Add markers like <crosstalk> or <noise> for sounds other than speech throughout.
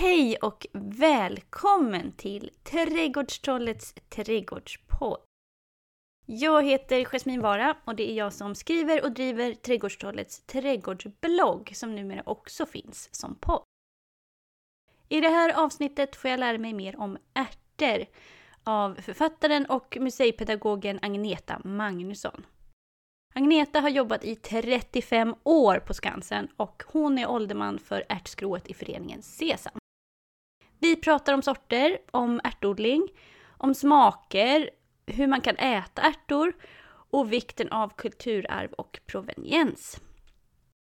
Hej och välkommen till Trädgårdstrollets trädgårdspodd. Jag heter Jasmin Vara och det är jag som skriver och driver Trädgårdstrollets trädgårdsblogg som numera också finns som podd. I det här avsnittet får jag lära mig mer om ärtor av författaren och museipedagogen Agneta Magnusson. Agneta har jobbat i 35 år på Skansen och hon är ålderman för ärtskrået i föreningen Sesam. Vi pratar om sorter, om ärtodling, om smaker, hur man kan äta ärtor och vikten av kulturarv och proveniens.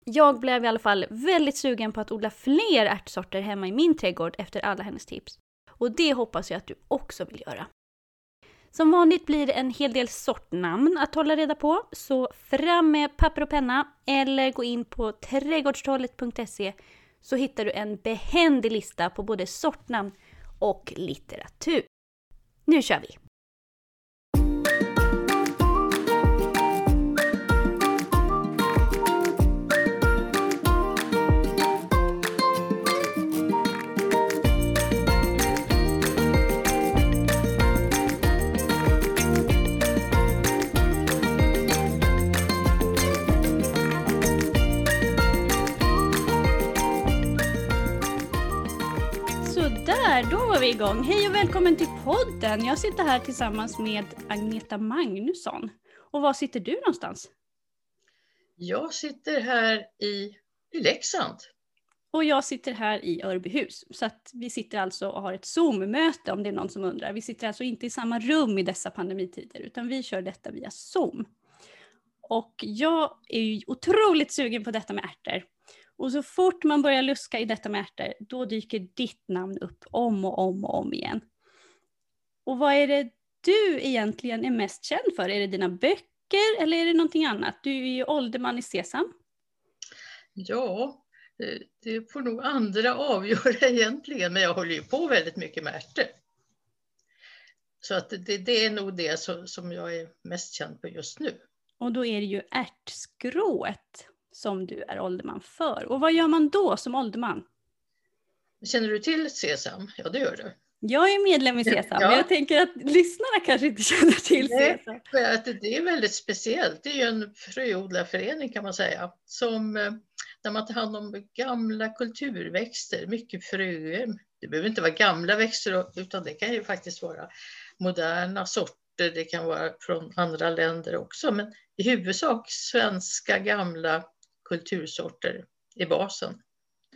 Jag blev i alla fall väldigt sugen på att odla fler ärtsorter hemma i min trädgård efter alla hennes tips. Och det hoppas jag att du också vill göra. Som vanligt blir det en hel del sortnamn att hålla reda på, så fram med papper och penna eller gå in på trädgårdstrollet.se så hittar du en behändig lista på både sortnamn och litteratur. Nu kör vi! Var vi igång. Hej och välkommen till podden. Jag sitter här tillsammans med Agneta Magnusson. Och var sitter du någonstans? Jag sitter här i, i Leksand. Och jag sitter här i Örbyhus. Så att vi sitter alltså och har ett Zoom-möte om det är någon som undrar. Vi sitter alltså inte i samma rum i dessa pandemitider utan vi kör detta via Zoom. Och jag är ju otroligt sugen på detta med ärtor. Och så fort man börjar luska i detta med ärtor, då dyker ditt namn upp om och om och om igen. Och vad är det du egentligen är mest känd för? Är det dina böcker eller är det någonting annat? Du är ju ålderman i Sesam. Ja, eh, det får nog andra <laughs> avgöra egentligen, men jag håller ju på väldigt mycket med ärtor. Så att det, det är nog det som jag är mest känd på just nu. Och då är det ju ärtskrået som du är ålderman för. Och vad gör man då som ålderman? Känner du till Sesam? Ja, det gör du. Jag är medlem i Sesam, ja. men jag tänker att lyssnarna kanske inte <laughs> känner till Nej. För det är väldigt speciellt. Det är ju en fröodlarförening kan man säga, som eh, där man tar hand om gamla kulturväxter, mycket fröer. Det behöver inte vara gamla växter, utan det kan ju faktiskt vara moderna sorter. Det kan vara från andra länder också, men i huvudsak svenska gamla kultursorter i basen.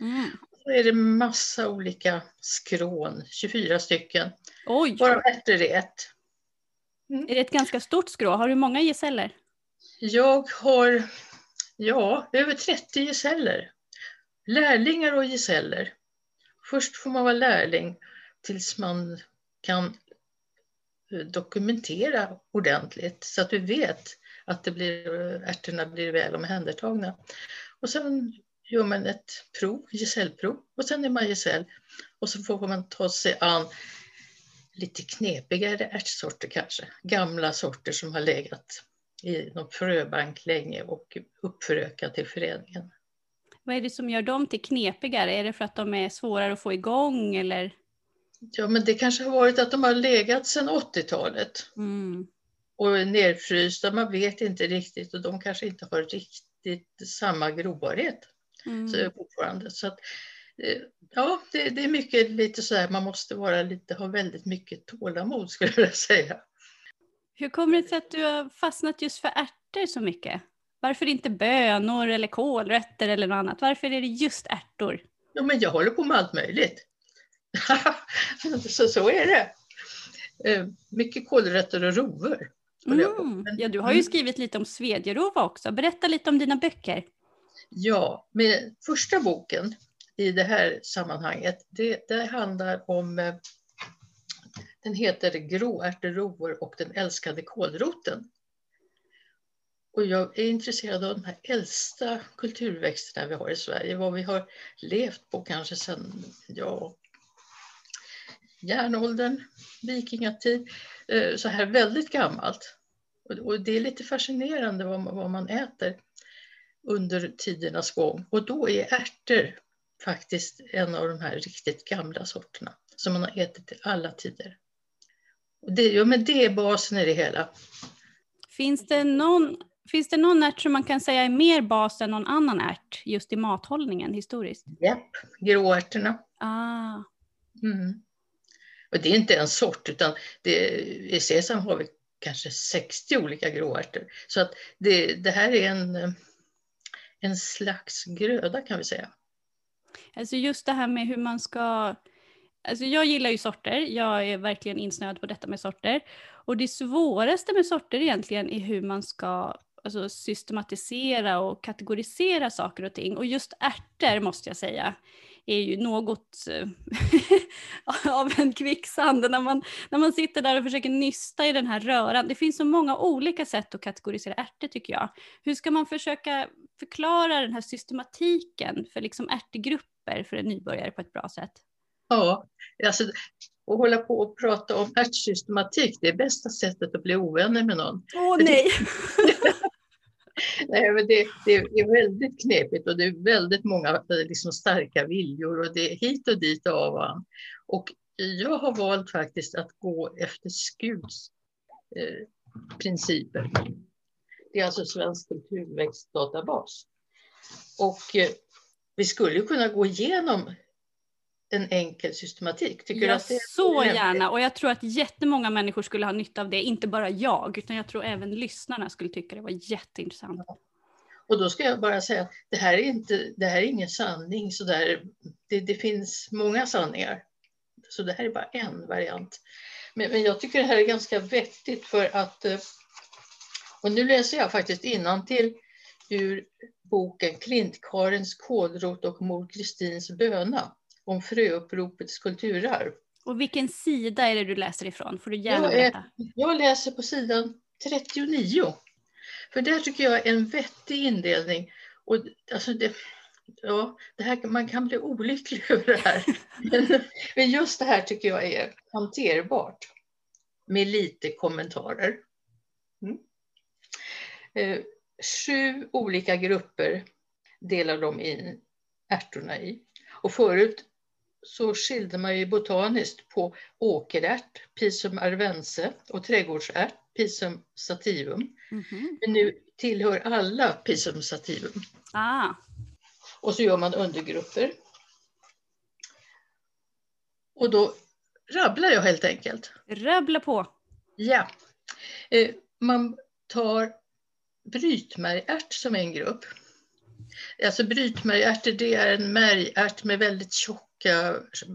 Mm. Så är det massa olika skrån, 24 stycken. Oj! Varav ärtor är ett. Mm. Är det ett ganska stort skrå? Har du många gesäller? Jag har ja, över 30 gesäller. Lärlingar och gesäller. Först får man vara lärling tills man kan eh, dokumentera ordentligt så att du vet att det blir, ärtorna blir väl omhändertagna. Och sen gör man ett prov, gesällprov, och sen är man gesäll. Och så får man ta sig an lite knepigare ärtsorter kanske. Gamla sorter som har legat i någon fröbank länge och uppförökat till föreningen. Vad är det som gör dem till knepigare? Är det för att de är svårare att få igång eller? Ja, men det kanske har varit att de har legat sedan 80-talet. Mm och nerfrysta. Man vet inte riktigt och de kanske inte har riktigt samma grobarhet mm. så fortfarande. Så att, eh, ja, det, det, är mycket lite så här, man måste vara lite, ha väldigt mycket tålamod skulle jag vilja säga. Hur kommer det sig att du har fastnat just för ärtor så mycket? Varför inte bönor eller kålrötter eller något annat? Varför är det just ärtor? Ja, men jag håller på med allt möjligt. <laughs> så, så är det. Eh, mycket kålrötter och rovor. Mm. Ja, du har ju mm. skrivit lite om Svedjerova också. Berätta lite om dina böcker. Ja, med första boken i det här sammanhanget, det, det handlar om eh, den heter Gråärterovor och den älskade kålroten. Och jag är intresserad av de här äldsta kulturväxterna vi har i Sverige, vad vi har levt på kanske sedan ja, järnåldern, vikingatid, eh, så här väldigt gammalt. Och det är lite fascinerande vad man, äter under tidernas gång. Och då är ärtor faktiskt en av de här riktigt gamla sorterna som man har ätit i alla tider. Och det, ja, men det är basen i det hela. Finns det någon, finns det någon ärt som man kan säga är mer bas än någon annan ärt just i mathållningen historiskt? Japp, gråärtorna. Ah. Mm. Och det är inte en sort utan det, i sesam har vi kanske 60 olika gråärtor. Så att det, det här är en, en slags gröda kan vi säga. Alltså just det här med hur man ska Alltså jag gillar ju sorter, jag är verkligen insnöad på detta med sorter. Och det svåraste med sorter egentligen är hur man ska alltså, systematisera och kategorisera saker och ting. Och just ärtor måste jag säga är ju något eh, <laughs> av en kvicksand när man, när man sitter där och försöker nysta i den här röran. Det finns så många olika sätt att kategorisera ärtor tycker jag. Hur ska man försöka förklara den här systematiken för liksom ärtgrupper för en nybörjare på ett bra sätt? Ja, alltså, att hålla på och prata om ärtsystematik, det är bästa sättet att bli ovänner med någon. Åh nej! <laughs> <laughs> <laughs> nej men det, det, är väldigt knepigt och det är väldigt många eh, liksom, starka viljor och det är hit och dit och av och Och jag har valt faktiskt att gå efter Skuds eh, principer. Det är alltså Svensk kulturväxtdatabas. Och eh, vi skulle kunna gå igenom en enkel systematik. Tycker ja, det så gärna. Och jag tror att jättemånga människor skulle ha nytta av det. Inte bara jag, utan jag tror även lyssnarna skulle tycka det var jätteintressant. Ja. Och då ska jag bara säga att det här är, inte, det här är ingen sanning. Så där, det, det finns många sanningar. Så det här är bara en variant. Men, men jag tycker det här är ganska vettigt för att... Eh, och nu läser jag faktiskt till ur boken Klintkarens kålrot och mor Kristins böna om fröuppropets kulturarv. Och vilken sida är det du läser ifrån? Får du gärna jag, berätta. Jag läser på sidan 39. För där tycker jag är en vettig indelning. Och alltså det, ja, det här, man kan bli olycklig <laughs> över det här. Men just det här tycker jag är hanterbart. Med lite kommentarer. Mm. Eh, sju olika grupper delar de in ärtorna i. Och förut så skilde man ju botaniskt på åkerärt, Pisum arvense, och trädgårdsärt, Pisum sativum. Mm -hmm. Men nu tillhör alla Pisum sativum. Ah. Och så gör man undergrupper. Och då rabblar jag helt enkelt. Rabbla på. Ja. Eh, man tar brytmärgärt som en grupp. Alltså brytmärgärtor det är en märgärt med väldigt tjocka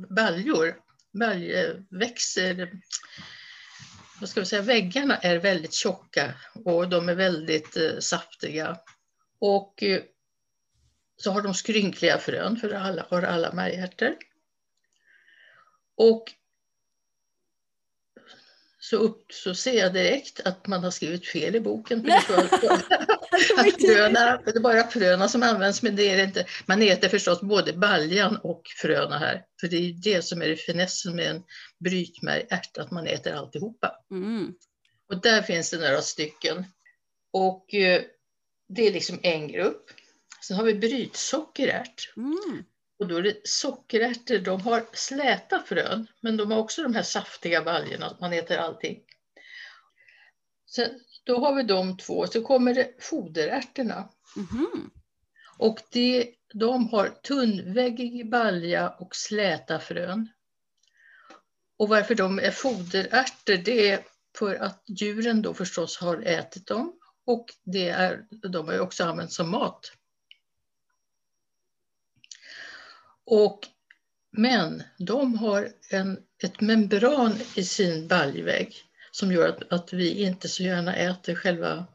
baljor. Baljväxer, vad ska vi säga, väggarna är väldigt tjocka och de är väldigt eh, saftiga. Och eh, så har de skrynkliga frön, för alla har alla märghärtor. Och så, upp, så ser jag direkt att man har skrivit fel i boken. <laughs> För att fröna, det är bara fröna som används, men det är det inte. Man äter förstås både baljan och fröna här. För det är det som är finessen med en brytmärgärt, att man äter alltihopa. Mm. Och där finns det några stycken. Och eh, det är liksom en grupp. Sen har vi brytsockerärt. Mm. Och då är det sockerärtor, de har släta frön, men de har också de här saftiga baljorna, man äter allting. Sen, då har vi de två, så kommer det foderärtorna. Mm. Och det, de har tunnväggig balja och släta frön. Och varför de är foderärtor, det är för att djuren då förstås har ätit dem och det är, de har också använts som mat. Och, men de har en, ett membran i sin baljvägg som gör att, att vi inte så gärna äter själva,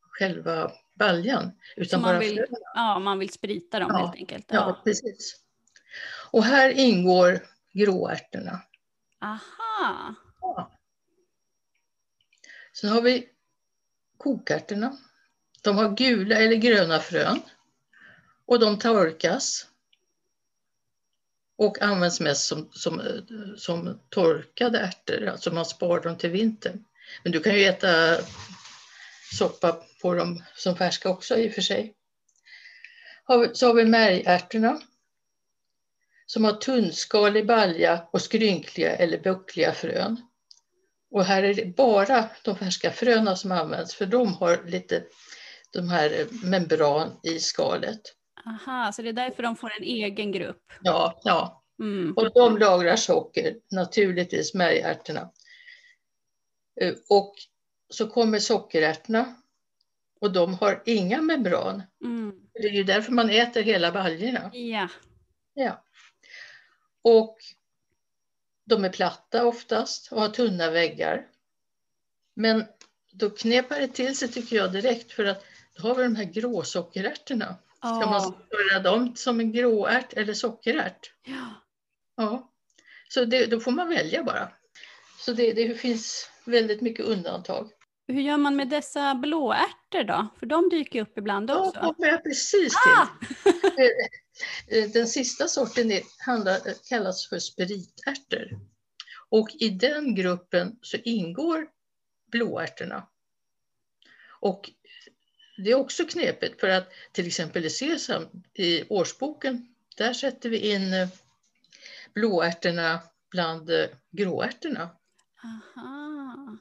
själva baljan. Utan man bara vill, Ja, man vill sprita dem ja, helt enkelt. Ja. ja, precis. Och här ingår gråärtorna. Aha. Ja. Sen har vi kokärtorna. De har gula eller gröna frön och de torkas och används mest som, som, eh, som torkade ärtor, alltså man sparar dem till vintern. Men du kan ju äta soppa på dem som färska också i och för sig. Så har vi märgärtorna som har tunnskalig balja och skrynkliga eller buckliga frön. Och här är det bara de färska fröna som används för de har lite de här eh, membran i skalet. Aha, så det är därför de får en egen grupp? Ja, ja. Mm. Och de lagrar socker, naturligtvis märgärtorna. Eh, Och så kommer sockerärtorna och de har inga membran. Mm. Det är ju därför man äter hela baljorna. Ja. Ja. Och de är platta oftast och har tunna väggar. Men då knepar det till sig tycker jag direkt för att då har vi de här gråsockerärtorna. Ska man göra dem som en gråärt eller sockerärt? Ja. Ja. Så det, då får man välja bara. Så det, det finns väldigt mycket undantag. Hur gör man med dessa blåärtor då? För de dyker upp ibland Ja, också. kommer jag precis Ah! till. Eh, Den sista sorten är, handlar, kallas för spiritärtor. Och i den gruppen så ingår blåärtorna. Och det är också knepigt för att till exempel i Sesam, i årsboken, där sätter vi in eh, blåärtorna bland eh, gråärtorna. Aha.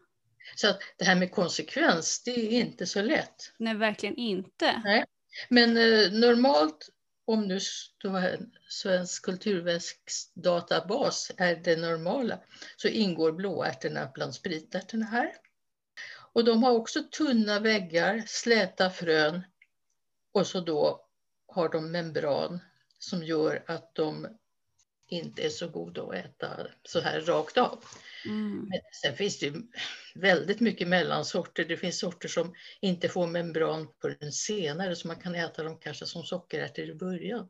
Så att det här med konsekvens, det är inte så lätt. Nej, verkligen inte. Men eh, normalt, om nu då svensk kulturväxtdatabas är det normala, så ingår blåärtorna bland spritärtorna här. Och de har också tunna väggar, släta frön och så då har de membran som gör att de inte är så goda att äta så här rakt av. Mm. Men sen finns det väldigt mycket mellansorter. Det finns sorter som inte får membran på den senare så man kan äta dem kanske som sockerärtor i början.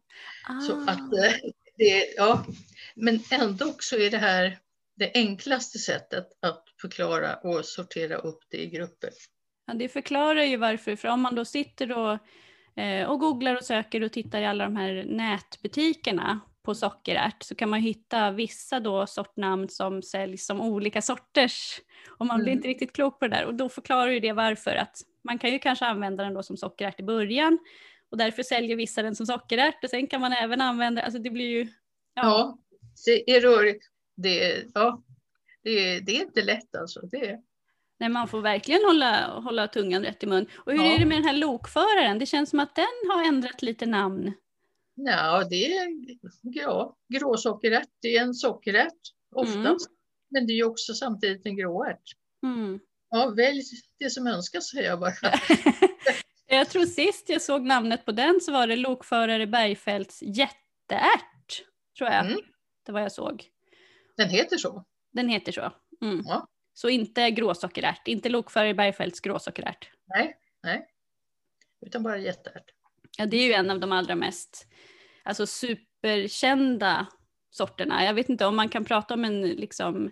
Så Ah. att eh, det, ja, men ändå så är det här det enklaste sättet att förklara och sortera upp det i grupper. Ja, det förklarar ju varför, för om man då sitter och, eh, och googlar och söker och tittar i alla de här nätbutikerna på sockerärt så kan man hitta vissa då sortnamn som säljs som olika sorters. Och man blir Mm. inte riktigt klok på det där och då förklarar ju det varför att man kan ju kanske använda den då som sockerärt i början och därför säljer vissa den som sockerärt och sen kan man även använda, alltså det blir ju Ja, det är rörigt. Det, ja, det, det är inte lätt alltså. Det, Nej, man får verkligen hålla, hålla tungan rätt i mun. Och hur Ja. är det med den här lokföraren? Det känns som att den har ändrat lite namn. ja, det är ja, gråsockerärt. Det är en sockerärt oftast. Mm. Men det är också samtidigt en gråärt. Mm. Ja, välj det som önskas säger jag bara. <laughs> Jag tror sist jag såg namnet på den så var det lokförare Bergfeldts jätteärt. Tror jag Mm. det var jag såg. Den heter så. Den heter så. Mm. Ja. Så inte gråsockerärt, inte lokförare Bergfeldts gråsockerärt. Nej, nej. Utan bara jätteärt. Ja, det är ju en av de allra mest alltså, superkända sorterna. Jag vet inte om man kan prata om en liksom,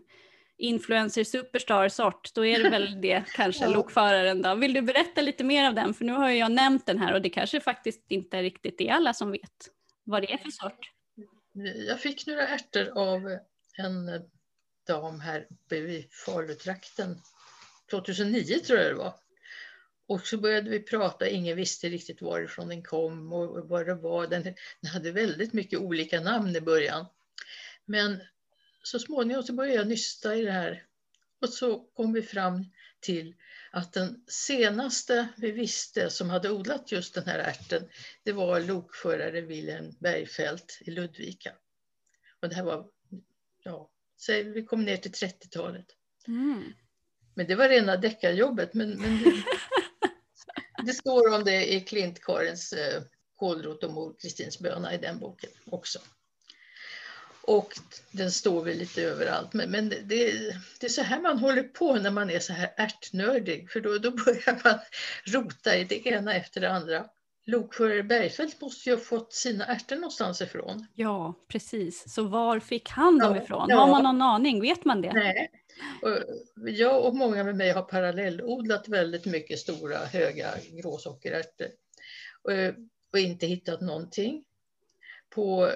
influencer superstar sort, då är det väl det <laughs> kanske, Ja. lokföraren då. Vill du berätta lite mer av den? För nu har ju jag nämnt den här och det kanske faktiskt inte riktigt är alla som vet vad det är för sort. Jag fick några ärtor av en eh, dam här uppe vid Falutrakten 2009 tror jag det var. Och så började vi prata, ingen visste riktigt varifrån den kom och vad det var. Den, den hade väldigt mycket olika namn i början. Men så småningom så började jag nysta i det här. Och så kom vi fram till att den senaste vi visste som hade odlat just den här ärten, det var lokförare Wilhelm Bergfeldt i Ludvika. Och det här var, ja, säg, vi kom ner till 30-talet. Mm. Men det var rena deckarjobbet. Men, men det, <laughs> det står om det i Klint-Karins eh, Kålrot och mor Kristins böna i den boken också. Och den står väl lite överallt. Men, men det, det är så här man håller på när man är så här ärtnördig. För då, då börjar man <laughs> rota i det ena efter det andra. Lokförare Bergfeldt måste ju ha fått sina ärtor någonstans ifrån. Ja, precis. Så var fick han dem Ja, ifrån? ja. Har man någon aning? Vet man det? Nej. Jag och många med mig har parallellodlat väldigt mycket stora höga gråsockerärtor och, och inte hittat någonting. På,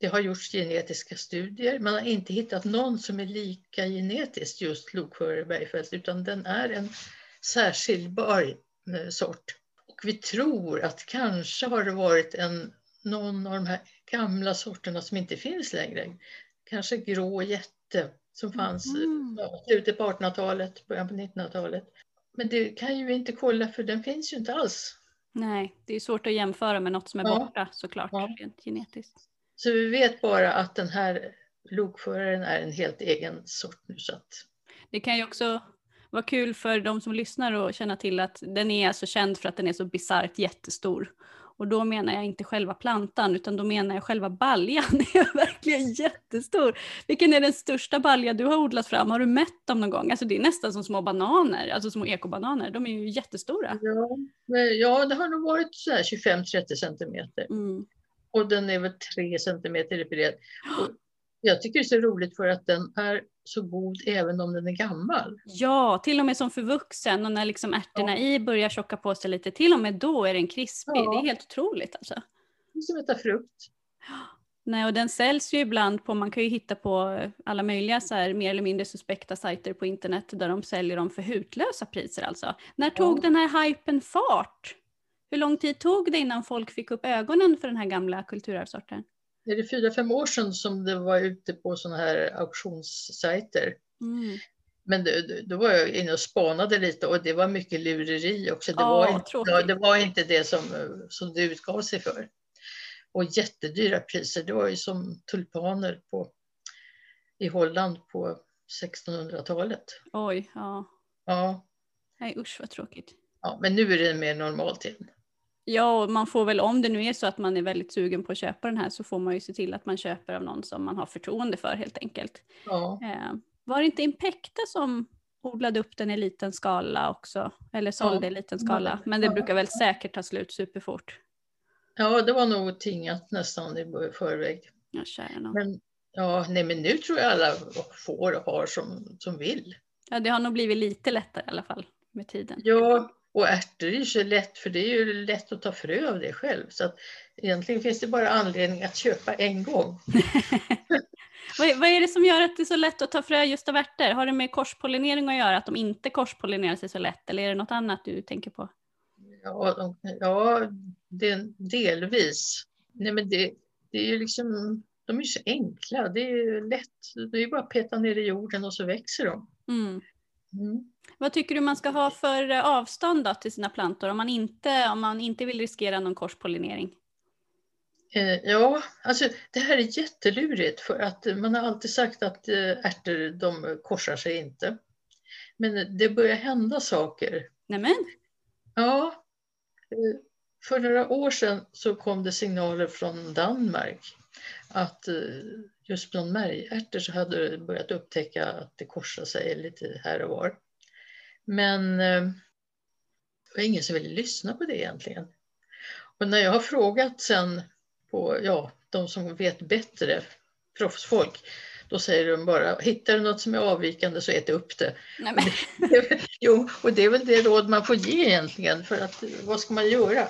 det har gjorts genetiska studier, man har inte hittat någon som är lika genetiskt just lokförare Bergfeldt utan den är en särskiljbar eh, sort. Och vi tror att kanske har det varit en någon av de här gamla sorterna som inte finns längre. Kanske grå jätte som fanns Mm. ja, slutet på 1800-talet, början på 1900-talet. Men det kan ju inte kolla för den finns ju inte alls. Nej, det är svårt att jämföra med något som är Ja. borta såklart, Ja. rent genetiskt. Så vi vet bara att den här lokföraren är en helt egen sort nu. Så att, Det kan ju också vara kul för de som lyssnar att känna till att den är alltså känd för att den är så bisarrt jättestor. Och då menar jag inte själva plantan utan då menar jag själva baljan. <laughs> Den är verkligen jättestor. Vilken är den största balja du har odlat fram? Har du mätt dem någon gång? Alltså det är nästan som små bananer, alltså små ekobananer. De är ju jättestora. ja, ja, det har nog varit så här 25-30 centimeter. Mm. Och den är väl 3 centimeter i bredd. <gasps> Och jag tycker det är så roligt för att den är så god även om den är gammal. Ja, till och med som förvuxen och när liksom ärtorna i börjar tjocka på sig lite, till och med då är den krispig. Ja. Det är helt otroligt alltså. Det är som att äta frukt. Nej, och den säljs ju ibland på, man kan ju hitta på alla möjliga så här, mer eller mindre suspekta sajter på internet där de säljer dem för hutlösa priser alltså. När tog Ja. den här hypen fart? Hur lång tid tog det innan folk fick upp ögonen för den här gamla kulturarvssorten? Är det fyra, fem år sedan som det var ute på sådana här auktionssajter. Mm. Men då, då- var jag inne och spanade lite och det var mycket lureri också. Det, Ja, var, inte, det var inte det som, som det utgav sig för. Och jättedyra priser. Det var ju som tulpaner på, i Holland på 1600-talet. Oj, ja. Ja, Nej usch vad tråkigt. ja, men nu är det mer normalt igen. Ja, och man får väl om det nu är så att man är väldigt sugen på att köpa den här så får man ju se till att man köper av någon som man har förtroende för helt enkelt. Ja, Eh, var det inte Impecta som odlade upp den i liten skala också? Eller sålde i liten skala? Men det Ja. brukar väl säkert ta slut superfort. ja det var nog tingat nästan i förväg. Ja. Men, ja, nej, men nu tror jag alla får och har som, som vill. Ja, det har nog blivit lite lättare i alla fall med tiden. Ja, och ärtor är ju så lätt för det är ju lätt att ta frö av det själv. Så att egentligen finns det bara anledning att köpa en gång. <laughs> Vad, är- det som gör att det är så lätt att ta frö just av ärtor? Har det med korspollinering att göra, att de inte korspollinerar sig så lätt? Eller är det något annat du tänker på? Ja, de, ja det, delvis. Nej, men det, det är ju liksom, de är ju så enkla. Det är ju lätt. Det är bara att peta ner i jorden och så växer de. Mm. Mm. Vad tycker du man ska ha för eh, avstånd då till sina plantor om man inte, om man inte vill riskera någon korspollinering? Eh, ja, alltså det här är jättelurigt för att man har alltid sagt att eh, ärtor de korsar sig inte. Men det börjar hända saker. Nämen, Ja, för några år sedan så kom det signaler från Danmark att just bland märgärtor så hade det börjat upptäcka att det korsar sig lite här och var. Men eh, det var ingen som ville lyssna på det egentligen. Och när jag har frågat sen på, ja, de som vet bättre, proffsfolk, då säger de bara, hittar du något som är avvikande så ät upp det. nämen. <laughs> Jo, och det är väl det råd man får ge egentligen, för att vad ska man göra?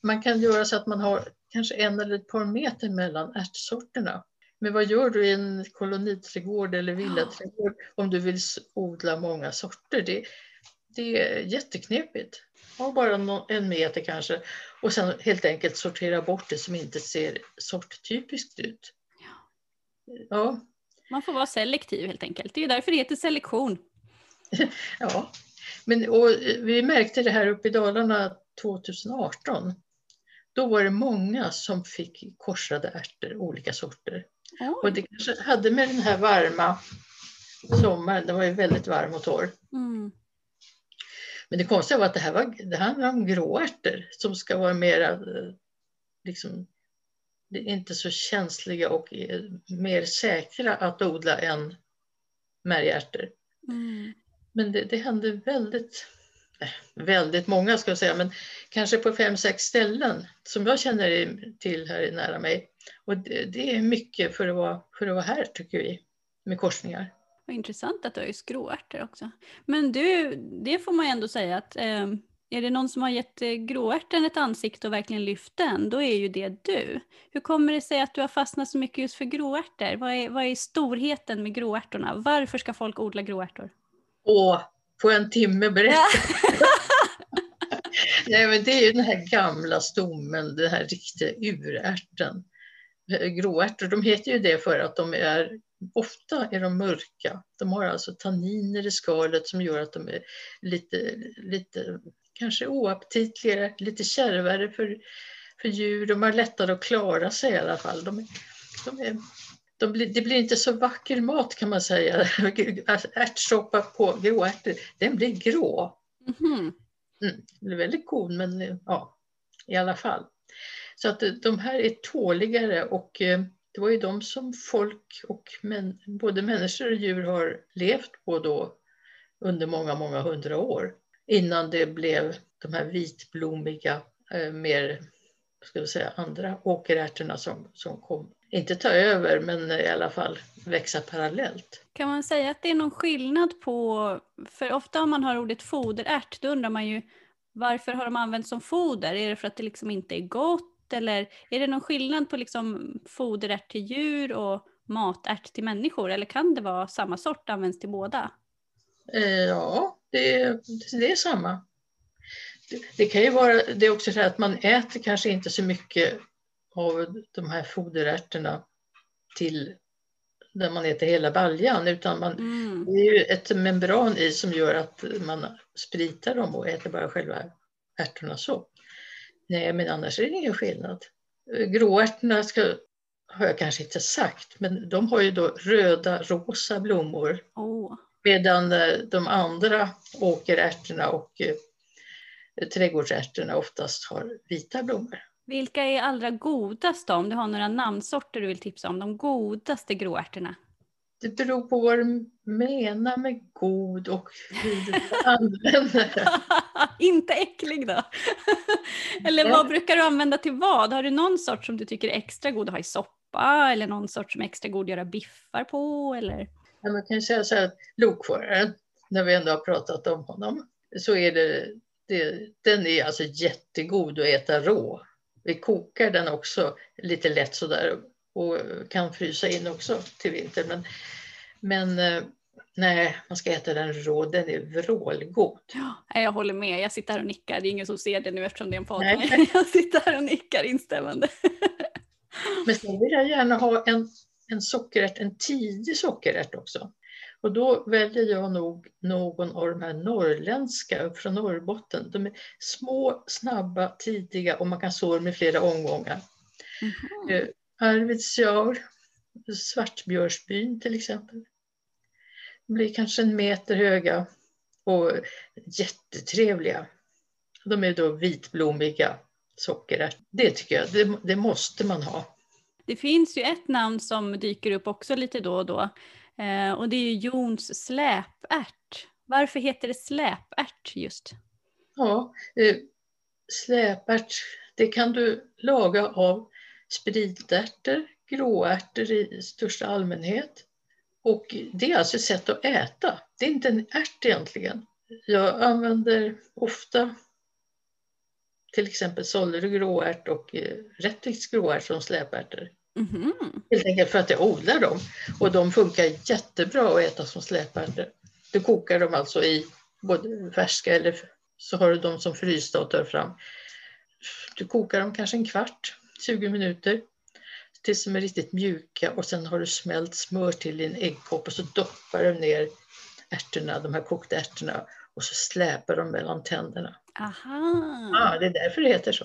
Man kan göra så att man har kanske en eller ett par meter mellan ärtsorterna. Men vad gör du i en koloniträdgård eller villaträdgård om du vill odla många sorter? Det, det är jätteknepigt. Ha bara en meter kanske och sen helt enkelt sortera bort det som inte ser sorttypiskt ut. Ja, Man får vara selektiv helt enkelt. Det är därför det heter selektion. <laughs> Ja, men och vi märkte det här uppe i Dalarna 2018. Då var det många som fick korsade ärtor, olika sorter. Och Oj. det kanske hade med den här varma sommaren, det var ju väldigt varm och torr. Mm. Men det konstiga var att det här var, det handlar om gråärtor som ska vara mera, eh, liksom, inte så känsliga och eh, mer säkra att odla än märgärtor. Mm. Men det, det hände väldigt, eh, väldigt många ska jag säga, men kanske på fem, sex ställen som jag känner till här nära mig. Och det, det är mycket för att, vara, för att vara här tycker vi, med korsningar. Vad intressant att du har just gråärtor också. Men du, det får man ju ändå säga att eh, är det någon som har gett eh, gråärten ett ansikte och verkligen lyft den, då är ju det du. Hur kommer det sig att du har fastnat så mycket just för gråärtor? Vad är, vad är storheten med gråärtorna? Varför ska folk odla gråärtor? Åh, på en timme berätta. <laughs> Nej, men det är ju den här gamla stommen, den här riktiga urärten. Gråärtor, de heter ju det för att de är ofta är de mörka. De har alltså tanniner i skalet som gör att de är lite, lite kanske oaptitligare, lite kärvare för, för djur. De har lättare att klara sig i alla fall. De, de är, de blir, det blir inte så vacker mat kan man säga. <laughs> Ärtsoppa på gråärtor, den blir grå. Mm. Mm, det är väldigt god men ja, i alla fall. Så att eh, de här är tåligare och eh, det var ju de som folk och män, både människor och djur har levt på då under många, många hundra år innan det blev de här vitblommiga, eh, mer, ska vi säga, andra åkerärtorna som, som kom. Inte ta över, men i alla fall växa parallellt. Kan man säga att det är någon skillnad på, för ofta om man har ordet foderärt, då undrar man ju varför har de använts som foder? Är det för att det liksom inte är gott? Eller är det någon skillnad på liksom foderärt till djur och matärt till människor? Eller kan det vara samma sort används till båda? Eh, ja, det, det är samma. Det, det, kan ju vara det är också så att man äter kanske inte så mycket av de här foderärtorna till där man äter hela baljan utan man, mm. det är ju ett membran i som gör att man spritar dem och äter bara själva ärtorna så. Nej, men annars är det ingen skillnad. Gråärtorna ska, har jag kanske inte sagt, men de har ju då röda, rosa blommor. Oh. Medan eh, de andra åkerärtorna och eh, trädgårdsärtorna oftast har vita blommor. Vilka är allra godast då? Om du har några namnsorter du vill tipsa om, de godaste gråärtorna? Det beror på vad du menar med god och hur du använder det. <laughs> Inte äcklig då? <laughs> eller vad brukar du använda till vad? Har du någon sort som du tycker är extra god att ha i soppa eller någon sort som är extra god att göra biffar på? Eller? Ja, man kan säga så här, lokföraren, när vi ändå har pratat om honom, så är det, det, den är alltså jättegod att äta rå. Vi kokar den också lite lätt sådär och kan frysa in också till vintern. Men, men eh, nej, man ska äta den rå, den är vrålgod. Ja, jag håller med, jag sitter här och nickar. Det är ingen som ser det nu eftersom det är en podd. <laughs> Jag sitter här och nickar instämmande. <laughs> Men sen vill jag gärna ha en, en sockerrätt, en tidig sockerrätt också. Och då väljer jag nog någon av de här norrländska från Norrbotten. De är små, snabba, tidiga och man kan så dem i flera omgångar. Mm. Arvidsjaur, Svartbjörsbyn till exempel. De blir kanske en meter höga och jättetrevliga. De är då vitblommiga sockerärtor. Det tycker jag, det, det, måste man ha. Det finns ju ett namn som dyker upp också lite då och då eh, och det är Jons släpärt. Varför heter det släpärt just? Ja, eh, släpärt, det kan du laga av spritärtor, gråärtor i största allmänhet. Och det är alltså ett sätt att äta. Det är inte en ärt egentligen. Jag använder ofta till exempel såller och gråärt och eh, rättvix gråärt som släpärtor. Mm. Helt enkelt för att jag odlar dem. Och de funkar jättebra att äta som släpärtor. Du kokar dem alltså i både färska eller så har du dem som frysta och tar fram. Du kokar dem kanske en kvart 20 minuter tills de är riktigt mjuka och sen har du smält smör till i en äggkopp och så doppar du ner ärtorna, de här kokta ärtorna och så släpar de mellan tänderna. Aha! Ja, det är därför det heter så.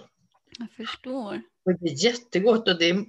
Jag förstår. Och det är jättegott och det,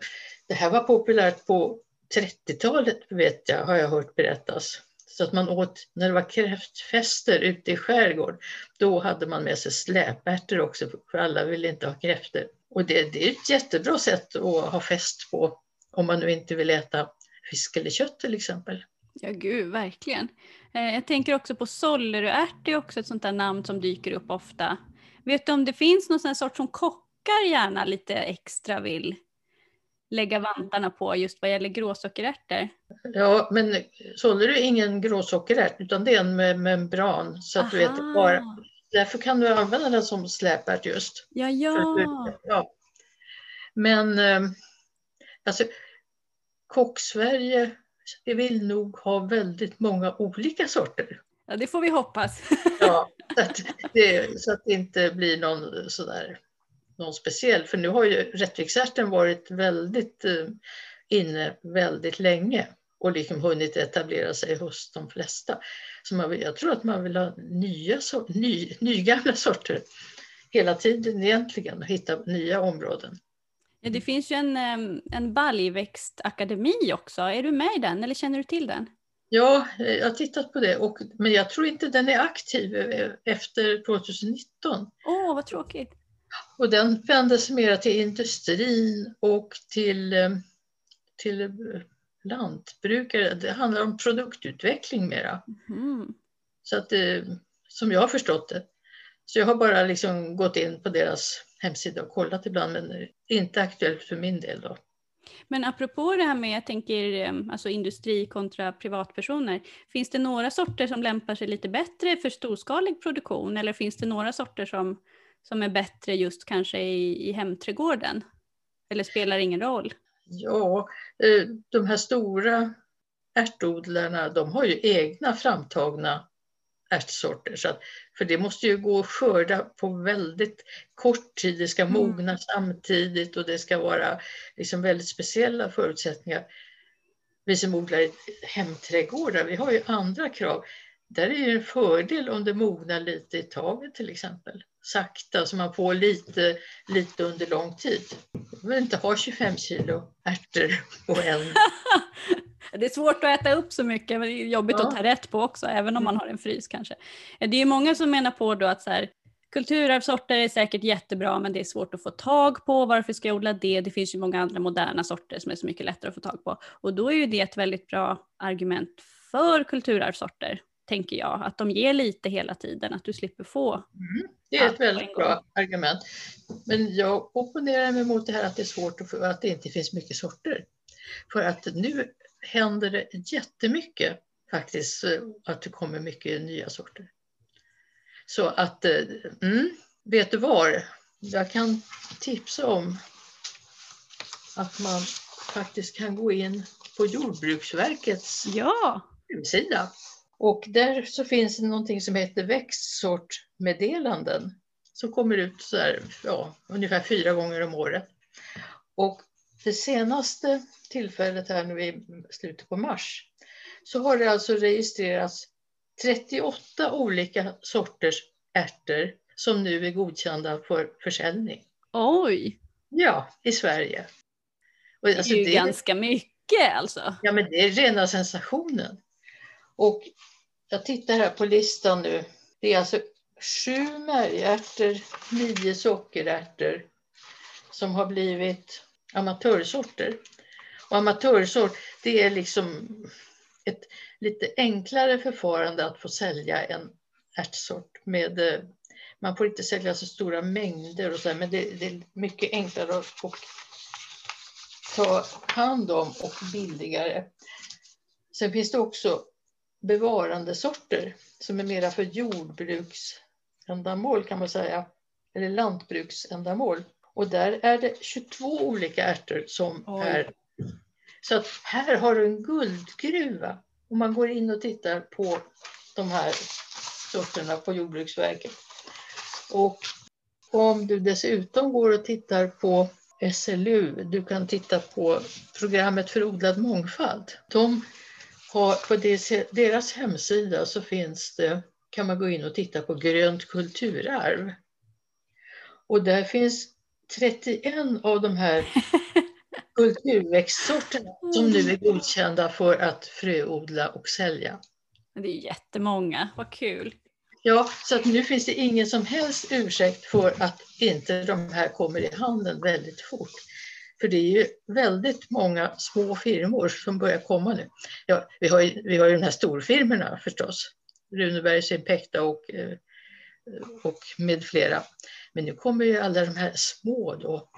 det här var populärt på 30-talet vet jag, har jag hört berättas. Så att man åt, när det var kräftfester ute i skärgård, då hade man med sig släpärtor också, för alla ville inte ha kräftor. Och det, det är ett jättebra sätt att ha fest på om man nu inte vill äta fisk eller kött till exempel. Ja, gud, verkligen. Eh, jag tänker också på solleröärt, är också ett sånt där namn som dyker upp ofta. Vet du om det finns någon sån sort som kockar gärna lite extra vill lägga vantarna på just vad gäller gråsockerärtor? Ja, men såller är ingen gråsockerärt utan det är en membran så att Aha. du vet bara Därför kan du använda den som släpärt just. Ja, ja. ja. Men eh, alltså, Kock-Sverige vill nog ha väldigt många olika sorter. Ja, det får vi hoppas. <laughs> Ja, så att, det, så att det inte blir någon sådär någon speciell. För nu har ju rättviksärten varit väldigt eh, inne väldigt länge och liksom hunnit etablera sig hos de flesta. Så man, jag tror att man vill ha nya, ny, nygamla sorter hela tiden egentligen och hitta nya områden. Ja, det finns ju en, en baljväxtakademi också. Är du med i den eller känner du till den? Ja, jag har tittat på det, och, men jag tror inte den är aktiv eh, efter 2019. Åh, oh, vad tråkigt. Och den vänder sig mer till industrin och till, eh, till lantbrukare. Det handlar om produktutveckling mera. Mm. Så att det, som jag har förstått det. Så jag har bara liksom gått in på deras hemsida och kollat ibland, men inte aktuellt för min del då. Men apropå det här med, jag tänker, eh, alltså industri kontra privatpersoner. Finns det några sorter som lämpar sig lite bättre för storskalig produktion eller finns det några sorter som, som är bättre just kanske i, i hemträdgården? Eller spelar ingen roll? Ja, eh, de här stora ärtodlarna, de har ju egna framtagna ärtsorter. Så att, för det måste ju gå att skörda på väldigt kort tid. Det ska mm. mogna mm. samtidigt och det ska vara liksom väldigt speciella förutsättningar. Vi som odlar hemträdgårdar, vi har ju andra krav. Där är det en fördel om det mognar lite i taget till exempel. Sakta så man får lite, lite under lång tid. Jag vill inte ha 25 kilo ärtor på en <laughs> Det är svårt att äta upp så mycket, men det är jobbigt ja. att ta rätt på också, även om man mm. har en frys kanske. Det är många som menar på då att så här, kulturarvssorter är säkert jättebra, men det är svårt att få tag på. Varför ska jag odla det? Det finns ju många andra moderna sorter som är så mycket lättare att få tag på. Och då är ju det ett väldigt bra argument för kulturarvssorter, tänker jag. Att de ger lite hela tiden, att du slipper få. Mm, det är ett väldigt bra argument. Men jag opponerar mig mot det här att det är svårt att att det inte finns mycket sorter. För att nu händer det jättemycket faktiskt, eh, att det kommer mycket nya sorter. Så att, eh, mm, vet du var? Jag kan tipsa om att man faktiskt kan gå in på Jordbruksverkets ja. hemsida. Och där så finns det någonting som heter växtsortmeddelanden som kommer ut så här, ja, ungefär fyra gånger om året. Och det senaste tillfället här nu i slutet på mars så har det alltså registrerats 38 olika sorters ärtor som nu är godkända för försäljning. Oj! Ja, i Sverige. Och alltså det är ju det, ganska mycket alltså. Ja, men det är rena sensationen. Och jag tittar här på listan nu. Det är alltså sju märgärtor, nio sockerärtor som har blivit amatörsorter. Och amatörsort, det är liksom ett lite enklare förfarande att få sälja en ärtsort. Med, eh, man får inte sälja så stora mängder, och så, men det, det är mycket enklare att ta hand om och billigare. Sen finns det också bevarandesorter som är mera för jordbruksändamål kan man säga, eller lantbruksändamål. Och där är det 22 olika ärtor som Oj. är... Så att här har du en guldgruva. Om man går in och tittar på de här sorterna på Jordbruksverket. Och om du dessutom går och tittar på SLU, du kan titta på programmet för odlad mångfald. De har, på deras hemsida så finns det, kan man gå in och titta på grönt kulturarv. Och där finns 31 av de här <laughs> kulturväxtsorterna som nu är godkända för att fröodla och sälja. Det är jättemånga, vad kul. Ja, så att nu finns det ingen som helst ursäkt för att inte de här kommer i handeln väldigt fort. För det är ju väldigt många små firmor som börjar komma nu. Ja, vi, har ju, vi har ju de här storfirmorna förstås, Runebergs Impecta och, eh, och med flera. Men nu kommer ju alla de här små då.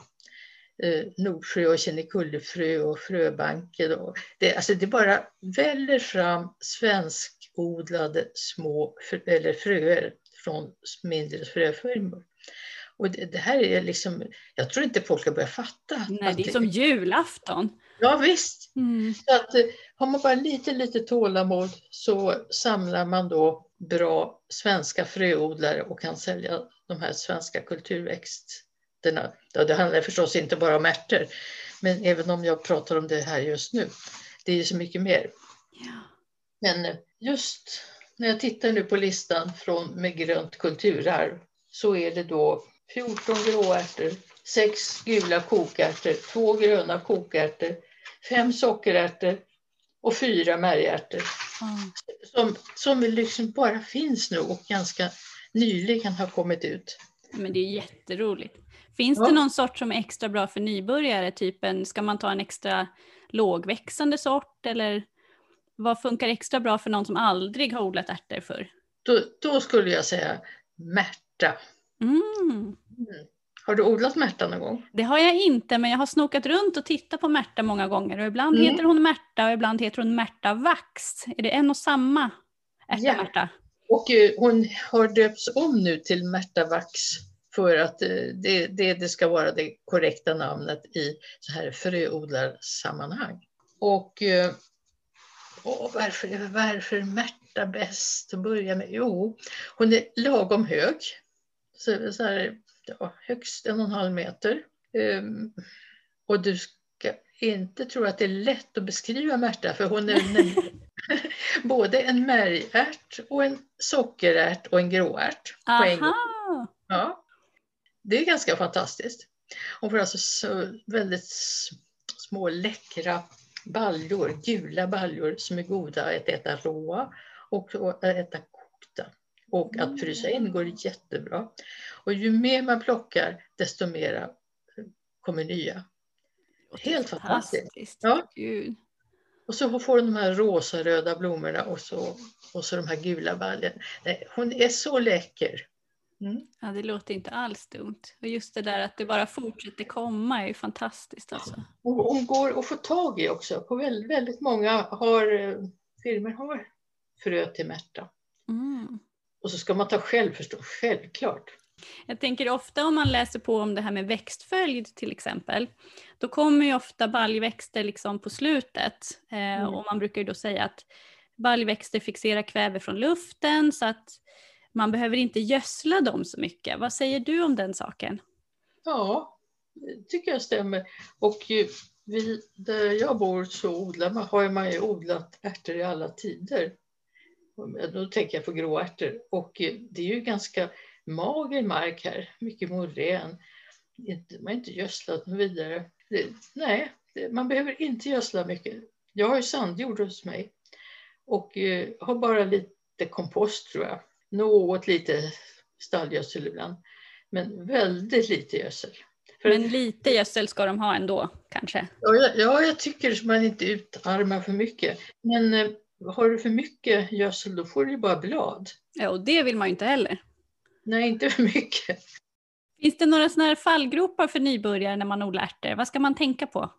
Eh, Nordsjö och Kinnekullefrö och Fröbanken. Och det, alltså det bara väller fram svenskodlade små eller fröer från mindre fröfirmor. Och det, det, här är liksom, jag tror inte folk ska börja fatta. Nej, det är som julafton. Ja visst. Mm. Så att, har man bara lite, lite tålamod så samlar man då bra svenska fröodlare och kan sälja de här svenska kulturväxterna. Ja, det handlar förstås inte bara om ärtor, men även om jag pratar om det här just nu. Det är ju så mycket mer. Ja. Men just när jag tittar nu på listan från med grönt kulturarv så är det då 14 gråärtor, 6 gula kokärtor, 2 gröna kokärtor, 5 sockerärtor och 4 märgärtor. Mm. Som, som liksom bara finns nu och ganska nyligen har kommit ut. Men det är jätteroligt. Finns Ja. det någon sort som är extra bra för nybörjare? Typ en, ska man ta en extra lågväxande sort eller vad funkar extra bra för någon som aldrig har odlat ärtor förr? Då, då skulle jag säga märta. Mm. Har du odlat märta någon gång? Det har jag inte, men jag har snokat runt och tittat på Märta många gånger och ibland Mm. heter hon Märta och ibland heter hon Märta Vax. Är det en och samma ärta Ja. Märta? Och eh, hon har döpts om nu till Märta Vax för att eh, det, det, det ska vara det korrekta namnet i så här fröodlarsammanhang. Och, eh, och varför, varför är Märta bäst att börja med? Jo, hon är lagom hög. Så, så här, ja, högst en och en halv meter. Ehm, och du ska inte tro att det är lätt att beskriva Märta för hon är <laughs> både en märgärt och en sockerärt och en gråärt på en gång. Ja. Det är ganska fantastiskt. Hon får alltså så väldigt små läckra baljor, gula baljor som är goda att äta råa och att äta. Och att frysa in går jättebra. Och ju mer man plockar desto mera kommer nya. Helt fantastiskt. Ja. Gud. Och så får hon de här rosa-röda blommorna och så, och så de här gula. Nej, Hon är så läcker. Mm. Ja, det låter inte alls dumt. Och just det där att det bara fortsätter komma är ju fantastiskt alltså. Och hon går att få tag i också. På väldigt, väldigt många har, eh, firmor har frö till Märta. Mm. Och så ska man ta själv förstås, självklart. Jag tänker ofta om man läser på om det här med växtföljd till exempel, då kommer ju ofta baljväxter liksom på slutet. Eh, Mm. Och man brukar ju då säga att baljväxter fixerar kväve från luften så att man behöver inte gödsla dem så mycket. Vad säger du om den saken? Ja, det tycker jag stämmer. Och vi, där jag bor så odlar man, har man ju odlat ärtor i alla tider. Då tänker jag på gråärtor. Och det är ju ganska mager mark här, mycket morän. Man har inte gödslat något vidare. Det, nej, det, man behöver inte gödsla mycket. Jag har ju sandjord hos mig och eh, har bara lite kompost tror jag. Något lite stallgödsel ibland, men väldigt lite gödsel. För- Men lite gödsel ska de ha ändå kanske? Ja, jag- ja, jag tycker att man inte utarmar för mycket. Men eh, har du för mycket gödsel då får du ju bara blad. Ja, och det vill man ju inte heller. Nej, inte för mycket. Finns det några sådana här fallgropar för nybörjare när man odlar ärtor? Vad ska man tänka på?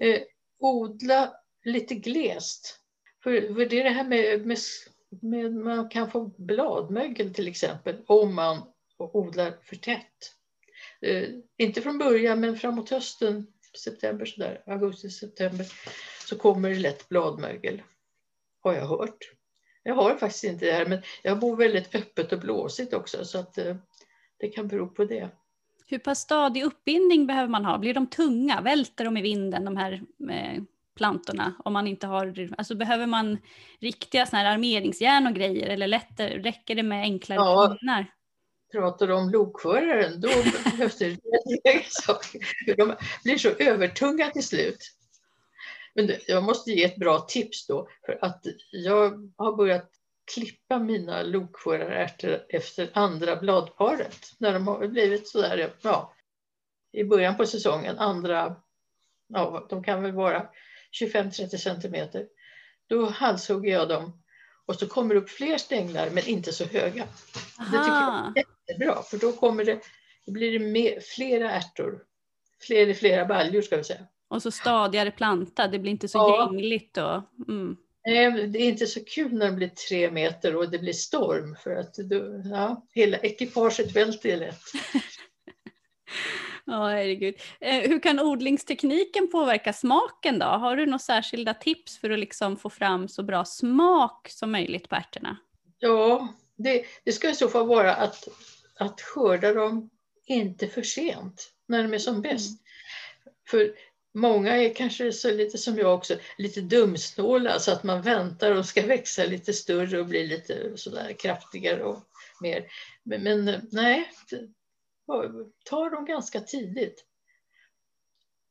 Eh, odla lite glest. För, för det är det här med, med, med man kan få bladmögel till exempel om man odlar för tätt. Eh, inte från början men framåt hösten, september sådär, augusti, september så kommer det lätt bladmögel. Har jag hört. Jag har faktiskt inte det här men jag bor väldigt öppet och blåsigt också så att eh, det kan bero på det. Hur pass stadig uppbindning behöver man ha? Blir de tunga? Välter de i vinden, de här eh, plantorna? Om man inte har, alltså behöver man riktiga såna här armeringsjärn och grejer eller lätter, räcker det med enklare Ja. pinnar? pratar om lokföraren, då behövs det <laughs> rätt saker. De blir så övertunga till slut. Men det- jag måste ge ett bra tips då, för att jag har börjat klippa mina lokförarärtor efter andra bladparet. När de har blivit sådär, ja, i början på säsongen, andra, ja, de kan väl vara 25-30 centimeter. Då halshugger jag dem och så kommer det upp fler stänglar, men inte så höga. tycker jag. Aha. Bra, för då kommer det, då blir det mer, flera ärtor. Fler, flera baljor ska vi säga. Och så stadigare planta, det blir inte så Ja. gängligt. Och, mm. Nej, Det är inte så kul när det blir tre meter och det blir storm för att då, ja, hela ekipaget välter lätt. <laughs> Ja, herregud. Eh, hur kan odlingstekniken påverka smaken då? Har du några särskilda tips för att liksom få fram så bra smak som möjligt på ärtorna? Ja, det, det ska i så fall vara att, att skörda dem inte för sent, när de är som bäst. Mm. För många är kanske så lite som jag också, lite dumsnåla så att man väntar och ska <laughs> växa lite större och bli lite sådär kraftigare och mer. Men, men nej, ta dem ganska tidigt.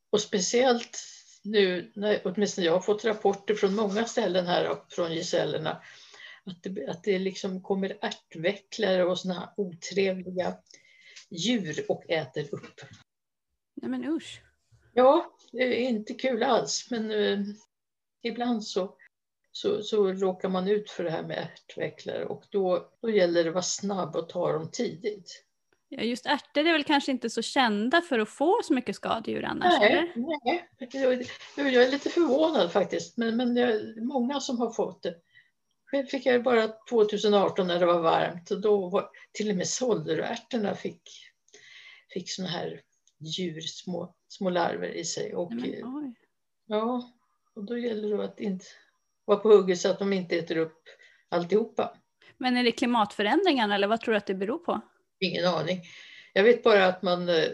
Och speciellt nu, när, åtminstone jag har fått rapporter från många ställen här från gisellerna, att det, att det liksom kommer ärtvecklare och sådana otrevliga djur och äter upp. Nej men usch. Ja, det är inte kul alls, men eh, ibland så, så, så råkar man ut för det här med ärtvecklare och då, då gäller det att vara snabb och ta dem tidigt. Ja, just ärtor är väl kanske inte så kända för att få så mycket skadedjur annars? Nej, eller? nej. Jag, jag är lite förvånad faktiskt, men, men det är många som har fått det. Själv fick jag bara 2018 när det var varmt och då var till och med solroärtorna fick, fick såna här djur, små, små larver i sig. Och, Nej, ja, och då gäller det att inte vara på hugget så att de inte äter upp alltihopa. Men är det klimatförändringarna eller vad tror du att det beror på? Ingen aning. Jag vet bara att man eh,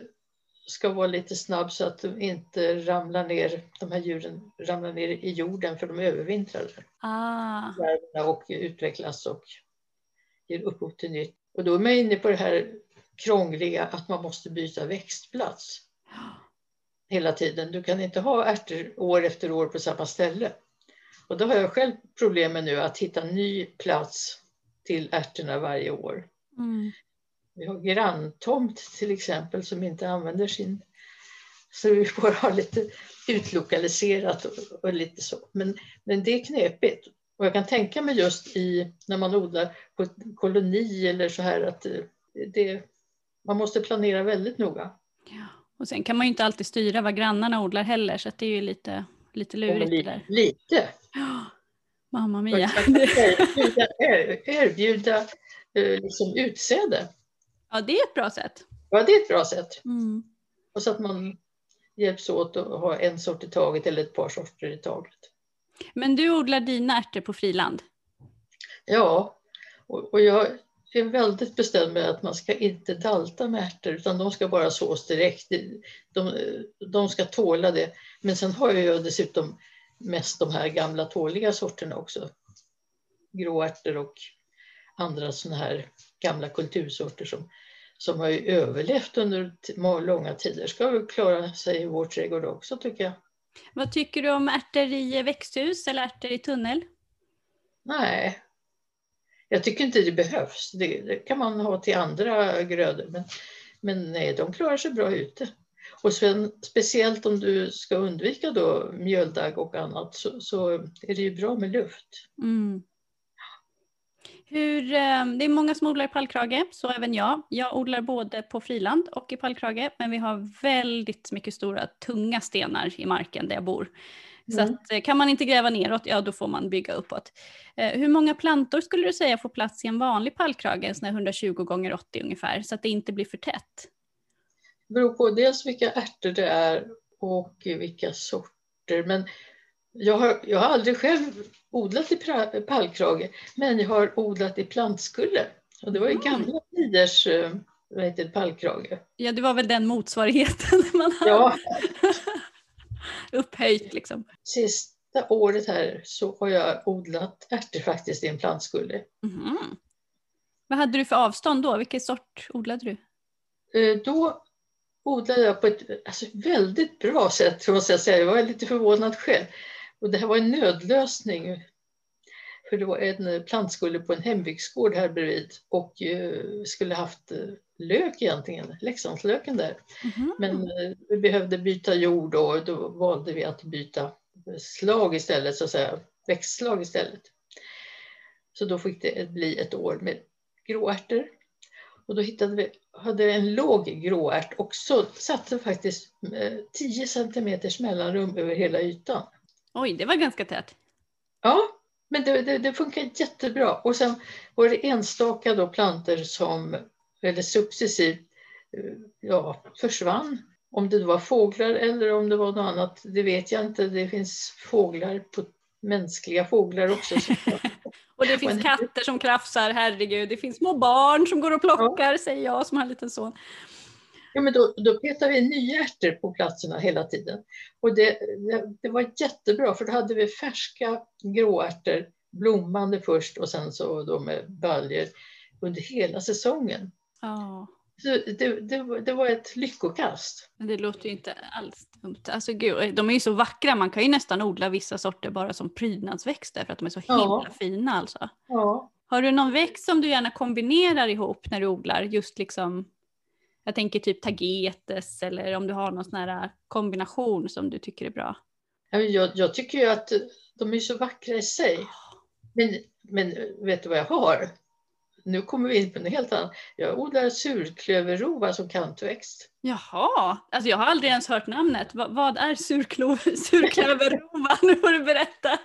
ska vara lite snabb så att de inte ramlar ner, de här djuren ramlar ner i jorden för de övervintrar. Ah. Och utvecklas och ger upphov till nytt. Och då är man inne på det här krångliga att man måste byta växtplats hela tiden. Du kan inte ha ärtor år efter år på samma ställe. Och då har jag själv problem med nu att hitta ny plats till ärtorna varje år. Mm. Vi har granntomt till exempel som inte använder sin... Så vi får ha lite utlokaliserat och, och lite så. Men, men det är knepigt. Och jag kan tänka mig just i när man odlar på koloni eller så här att det, man måste planera väldigt noga. Ja. Och sen kan man ju inte alltid styra vad grannarna odlar heller så det är ju lite, lite lurigt. Li, där. Lite. Ja. Mamma mia. Erbjuda, erbjuda eh, liksom utsäde. Ja, det är ett bra sätt. Ja, det är ett bra sätt. Mm. Och så att man hjälps åt att ha en sort i taget eller ett par sorter i taget. Men du odlar dina ärtor på friland? Ja, och, och jag är väldigt bestämd med att man ska inte dalta med ärtor utan de ska bara sås direkt. De, de ska tåla det. Men sen har jag dessutom mest de här gamla tåliga sorterna också. Gråärtor och andra sådana här gamla kultursorter som, som har överlevt under långa tider ska väl klara sig i vår trädgård också tycker jag. Vad tycker du om ärtor i växthus eller ärtor i tunnel? Nej, jag tycker inte det behövs. Det, det kan man ha till andra grödor. Men, men nej, de klarar sig bra ute. Och sen, speciellt om du ska undvika då mjöldagg och annat så, så är det ju bra med luft. Mm. Hur, eh, det är många som odlar i pallkrage, så även jag. Jag odlar både på friland och i pallkrage, men vi har väldigt mycket stora tunga stenar i marken där jag bor. Så mm. att, eh, kan man inte gräva neråt, ja då får man bygga uppåt. Eh, hur många plantor skulle du säga får plats i en vanlig pallkrage, en sån här 120 gånger 80 ungefär, så att det inte blir för tätt? Det beror på dels vilka ärtor det är och vilka sorter. Men jag har, jag har aldrig själv odlat i pallkrage, men jag har odlat i plantskulle. Och det var i mm. gamla tiders eh, vad heter pallkrage. Ja, det var väl den motsvarigheten <laughs> man hade. Ja. Upphöjt liksom. Sista året här så har jag odlat ärtor faktiskt i en plantskulle. Mm. Vad hade du för avstånd då? Vilken sort odlade du? Eh, då odlade jag på ett alltså, väldigt bra sätt, måste jag säga. Jag var lite förvånad själv. Och det här var en nödlösning. För det var en plantskulle på en hembygdsgård här bredvid och uh, skulle haft uh, lök egentligen, Leksandslöken där. Mm. Men vi behövde byta jord och då valde vi att byta slag istället, så att säga, växtslag istället. Så då fick det bli ett år med gråärtor. Och då hittade vi, hade en låg gråärt och så satte faktiskt 10 centimeters mellanrum över hela ytan. Oj, det var ganska tätt. Ja, men det, det, det funkar jättebra. Och sen var det enstaka då planter som eller successivt ja, försvann Om det var fåglar eller om det var något annat, det vet jag inte. Det finns fåglar, på, mänskliga fåglar också. <laughs> och det finns katter som krafsar, herregud. Det finns små barn som går och plockar, ja. säger jag som har en liten son. Ja, men då, då petar vi nya ärtor på platserna hela tiden. Och det, det, var jättebra för då hade vi färska gråärtor, blommande först och sen så då med baljor under hela säsongen. Ja. Så det, det, det, var ett lyckokast. Det låter ju inte alls dumt. Alltså, gud, de är ju så vackra, man kan ju nästan odla vissa sorter bara som prydnadsväxter för att de är så himla ja. fina. Alltså. Ja. Har du någon växt som du gärna kombinerar ihop när du odlar? Just liksom jag tänker typ tagetes eller om du har någon sån här kombination som du tycker är bra. Jag, jag tycker ju att de är så vackra i sig. Men, men vet du vad jag har? Nu kommer vi in på något helt annat. Jag odlar surklöverrova som kantväxt. Jaha, alltså jag har aldrig ens hört namnet. Va, vad är <laughs> surklöverrova? nu får du berätta.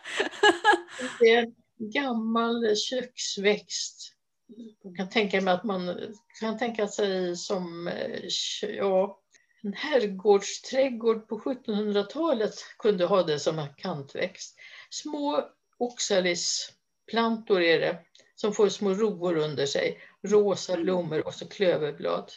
<laughs> det är en gammal köksväxt kan tänka mig att man kan tänka sig som eh, ja, en herrgårdsträdgård på 1700-talet kunde ha det som kantväxt. Små oxalisplantor är det som får små rovor under sig, rosa blommor och så klöverblad.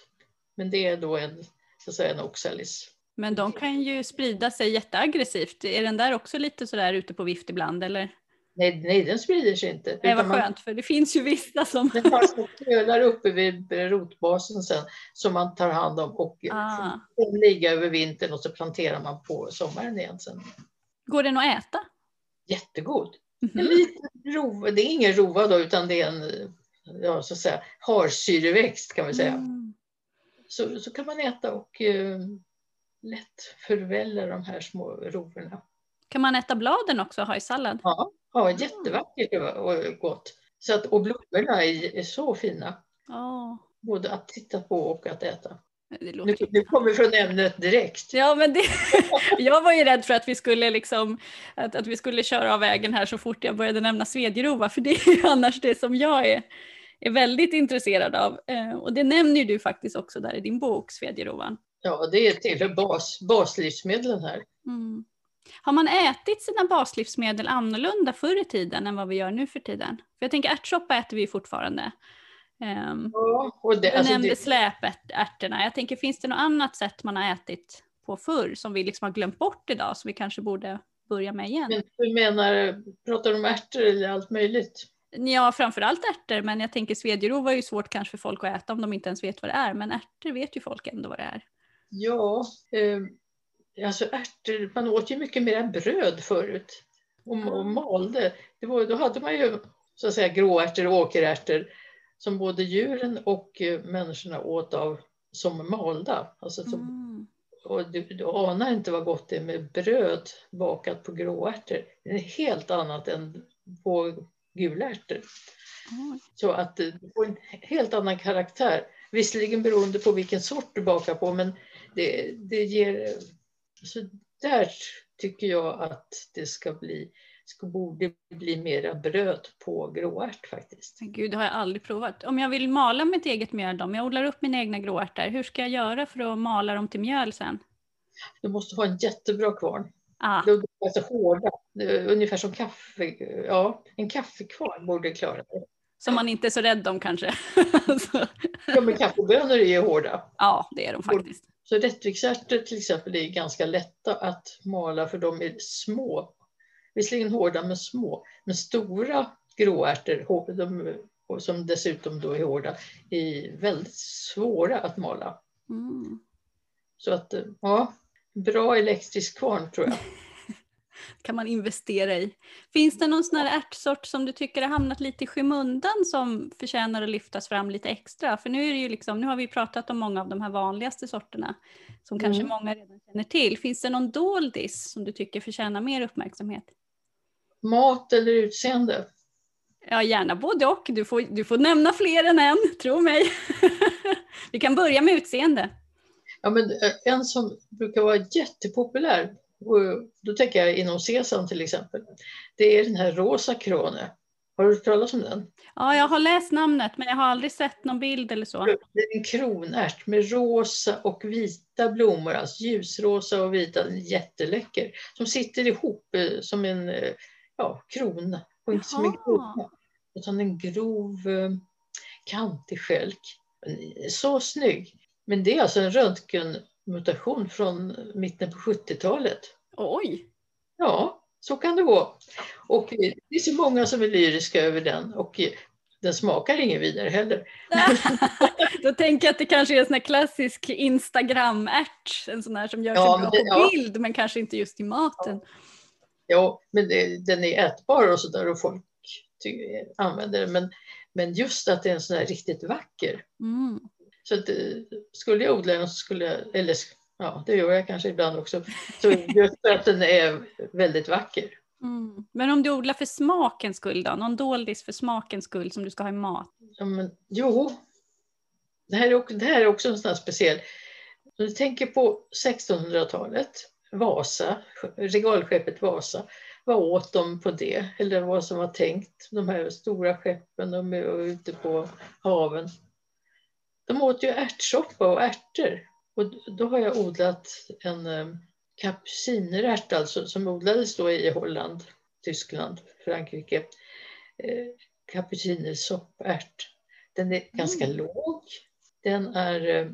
Men det är då en, så att säga, en oxalis. Men de kan ju sprida sig jätteaggressivt. Är den där också lite sådär ute på vift ibland eller? Nej, nej, den sprider sig inte. Det var skönt, för det finns ju vissa som... Den har små knölar uppe vid rotbasen sen som man tar hand om och ah. får ligga över vintern och så planterar man på sommaren igen sen. Går den att äta? Jättegod. Mm -hmm. Rova, det är ingen rova då utan det är en ja, så att säga, harsyreväxt kan vi säga. Mm. Så, så kan man äta och eh, lätt förvälla de här små rovorna. Kan man äta bladen också och ha i sallad? Ja, Ja, jättevackert och gott. Så att, och blommorna är, är så fina. Oh. Både att titta på och att äta. Nu, nu kommer vi från ämnet direkt. Ja, men det, <laughs> jag var ju rädd för att vi skulle liksom, att, att vi skulle köra av vägen här så fort jag började nämna Svedjerova, för det är ju <laughs> annars det som jag är, är väldigt intresserad av. Eh, och det nämner du faktiskt också där i din bok, Svedjerovan. Ja, det är tillhör bas, baslivsmedlen här. Mm. Har man ätit sina baslivsmedel annorlunda förr i tiden än vad vi gör nu för tiden? För jag tänker ärtsoppa äter vi fortfarande. Um, ja, och det, du alltså nämnde det... släpärtorna. Jag tänker, finns det något annat sätt man har ätit på förr som vi liksom har glömt bort idag som vi kanske borde börja med igen? Men du menar, pratar du om ärtor eller allt möjligt? Ja, framförallt ärtor, men jag tänker svedjerov var ju svårt kanske för folk att äta om de inte ens vet vad det är, men ärtor vet ju folk ändå vad det är. Ja, eh, alltså ärtor, man åt ju mycket mer bröd förut och, och malde. Det var, då hade man ju så att säga gråärtor och åkerärtor som både djuren och eh, människorna åt av som malda. Alltså som, mm. och du, du anar inte vad gott det är med bröd bakat på gråärtor. Det är helt annat än på gulärtor. Mm. Så att det får en helt annan karaktär. Visserligen beroende på vilken sort du bakar på men det, det ger så där tycker jag att det ska bli, ska, borde bli mera bröd på gråärt faktiskt. Gud, det har jag aldrig provat. Om jag vill mala mitt eget mjöl då, om jag odlar upp mina egna gråärtor, hur ska jag göra för att mala dem till mjöl sen? Du måste ha en jättebra kvarn. Ah. De är alltså hårda, ungefär som kaffe. Ja, en kaffekvarn borde klara det. Som man inte är så rädd om kanske. ja, men kaffebönor är ju hårda. Ja, det är de faktiskt. Så rättviksärtor till exempel är ganska lätta att mala för de är små. Visserligen hårda men små. Men stora gråärtor, de, som dessutom då är hårda, är väldigt svåra att mala. Mm. Så att, ja, bra elektrisk kvarn tror jag. <laughs> kan man investera i. Finns det någon sån här ärtsort som du tycker har hamnat lite i skymundan som förtjänar att lyftas fram lite extra? För nu, är det ju liksom, nu har vi pratat om många av de här vanligaste sorterna som kanske mm. många redan känner till. Finns det någon doldis som du tycker förtjänar mer uppmärksamhet? Mat eller utseende? Ja, gärna både och. Du får, du får nämna fler än en, tro mig. <laughs> vi kan börja med utseende. Ja, men eh, en som brukar vara jättepopulär då tänker jag inom Sesam till exempel. Det är den här rosa krone. Har du hört talas om den? Ja, jag har läst namnet men jag har aldrig sett någon bild eller så. Det är en kronärt med rosa och vita blommor, alltså ljusrosa och vita, den är jätteläcker. Som sitter ihop eh, som en eh, ja, krona, och inte som en krona, utan en grov eh, kantig skälk. Så snygg! Men det är alltså en röntgenmutation från mitten på 70-talet. Oj! Ja, så kan det gå. Och eh, det är så många som är lyriska över den och eh, den smakar ingen vidare heller. <laughs> Då tänker jag att det kanske är en sån här klassisk Instagram-ärt, en sån här som gör sig Ja, bra det- på ja. bild men kanske inte just i maten. Ja, men det, den är ätbar och sådär och folk använder den. Men, men just att det är en sån här riktigt vacker. Mm. Så att, eh, skulle jag odla den så skulle jag, eller ja, det gör jag kanske ibland också, så just för att den är väldigt vacker. Mm. Men om du odlar för smakens skull då? Någon doldis för smakens skull som du ska ha i mat? Ja, men, jo, det här, är också, det här är också en sån här speciell. Om du tänker på 1600-talet, Vasa, regalskeppet Vasa, vad åt de på det? Eller vad som var tänkt, de här stora skeppen de är ute på haven. De åt ju ärtsoppa och ärtor. Och då har jag odlat en kapsinerärt alltså, som odlades då i Holland, Tyskland, Frankrike. Eh. Den är ganska Mm. låg. Den är eh,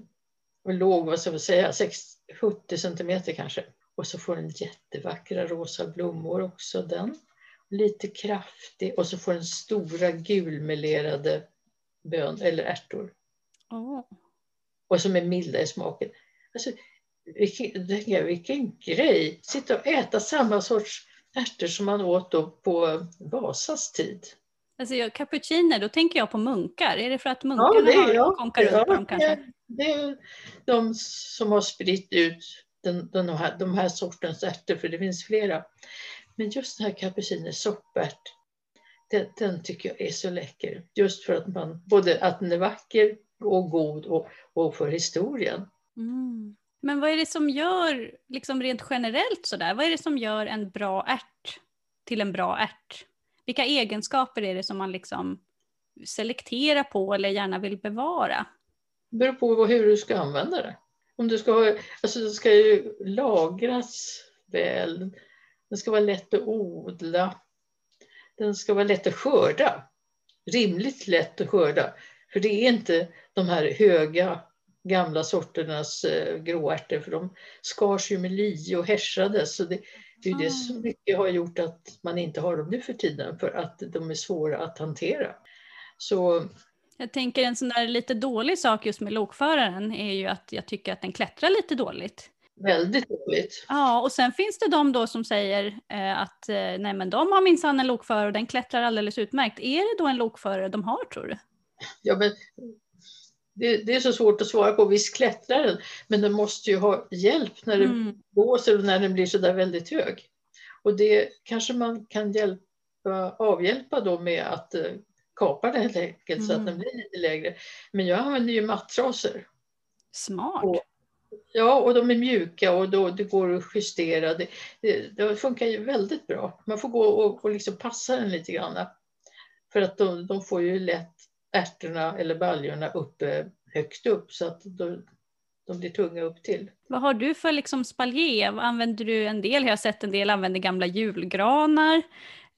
låg, vad ska man säga, 6, 70 centimeter kanske. Och så får den jättevackra rosa blommor också den. Lite kraftig och så får den stora gulmelerade bön eller ärtor. Och som är milda i smaken. Alltså, vilken, jag, vilken grej! Sitta och äta samma sorts ärtor som man åt då på Vasas tid. Alltså jag, cappuccino, då tänker jag på munkar. Är det för att munkarna det är har jag. konkar runt på dem Ja, kanske? det, det är de som har spritt ut den, den här, de här sortens ärtor, för det finns flera. Men just den här cappuccino soppärt, den, den tycker jag är så läcker. Just för att man, både att den är vacker och god och, och för historien. Mm. Men vad är det som gör, liksom rent generellt sådär, vad är det som gör en bra ärt till en bra ärt? Vilka egenskaper är det som man liksom selekterar på eller gärna vill bevara? Det beror på hur du ska använda det. Om du ska ha, alltså det ska ju lagras väl, den ska vara lätt att odla, den ska vara lätt att skörda, rimligt lätt att skörda. För det är inte de här höga gamla sorternas eh, gråärtor, för de skars ju med lie och härsades. Så det, det är ju det som mycket har gjort att man inte har dem nu för tiden, för att de är svåra att hantera. Så Jag tänker en sån där lite dålig sak just med lokföraren är ju att jag tycker att den klättrar lite dåligt. väldigt dåligt. Ja, och sen finns det de då som säger eh, att eh, nej men de har minsann en lokförare och den klättrar alldeles utmärkt. Är det då en lokförare de har tror du? Ja, men det, det är så svårt att svara på. Visst klättrar den, men den måste ju ha hjälp när det Mm. blåser och när den blir så där väldigt hög. Och det kanske man kan hjälpa, avhjälpa då med att eh, kapa den helt enkelt så Mm. att den blir lite lägre. Men jag använder ju mattrasor. Smart. Och- Ja, och de är mjuka och då, det går att justera. Det, det, det funkar ju väldigt bra. Man får gå och, och liksom passa den lite grann. För att de, de får ju lätt ärtorna eller baljorna uppe, högt upp så att de, de blir tunga upp till. Vad har du för liksom spaljer? Använder du en del? Jag har sett en del använder gamla julgranar.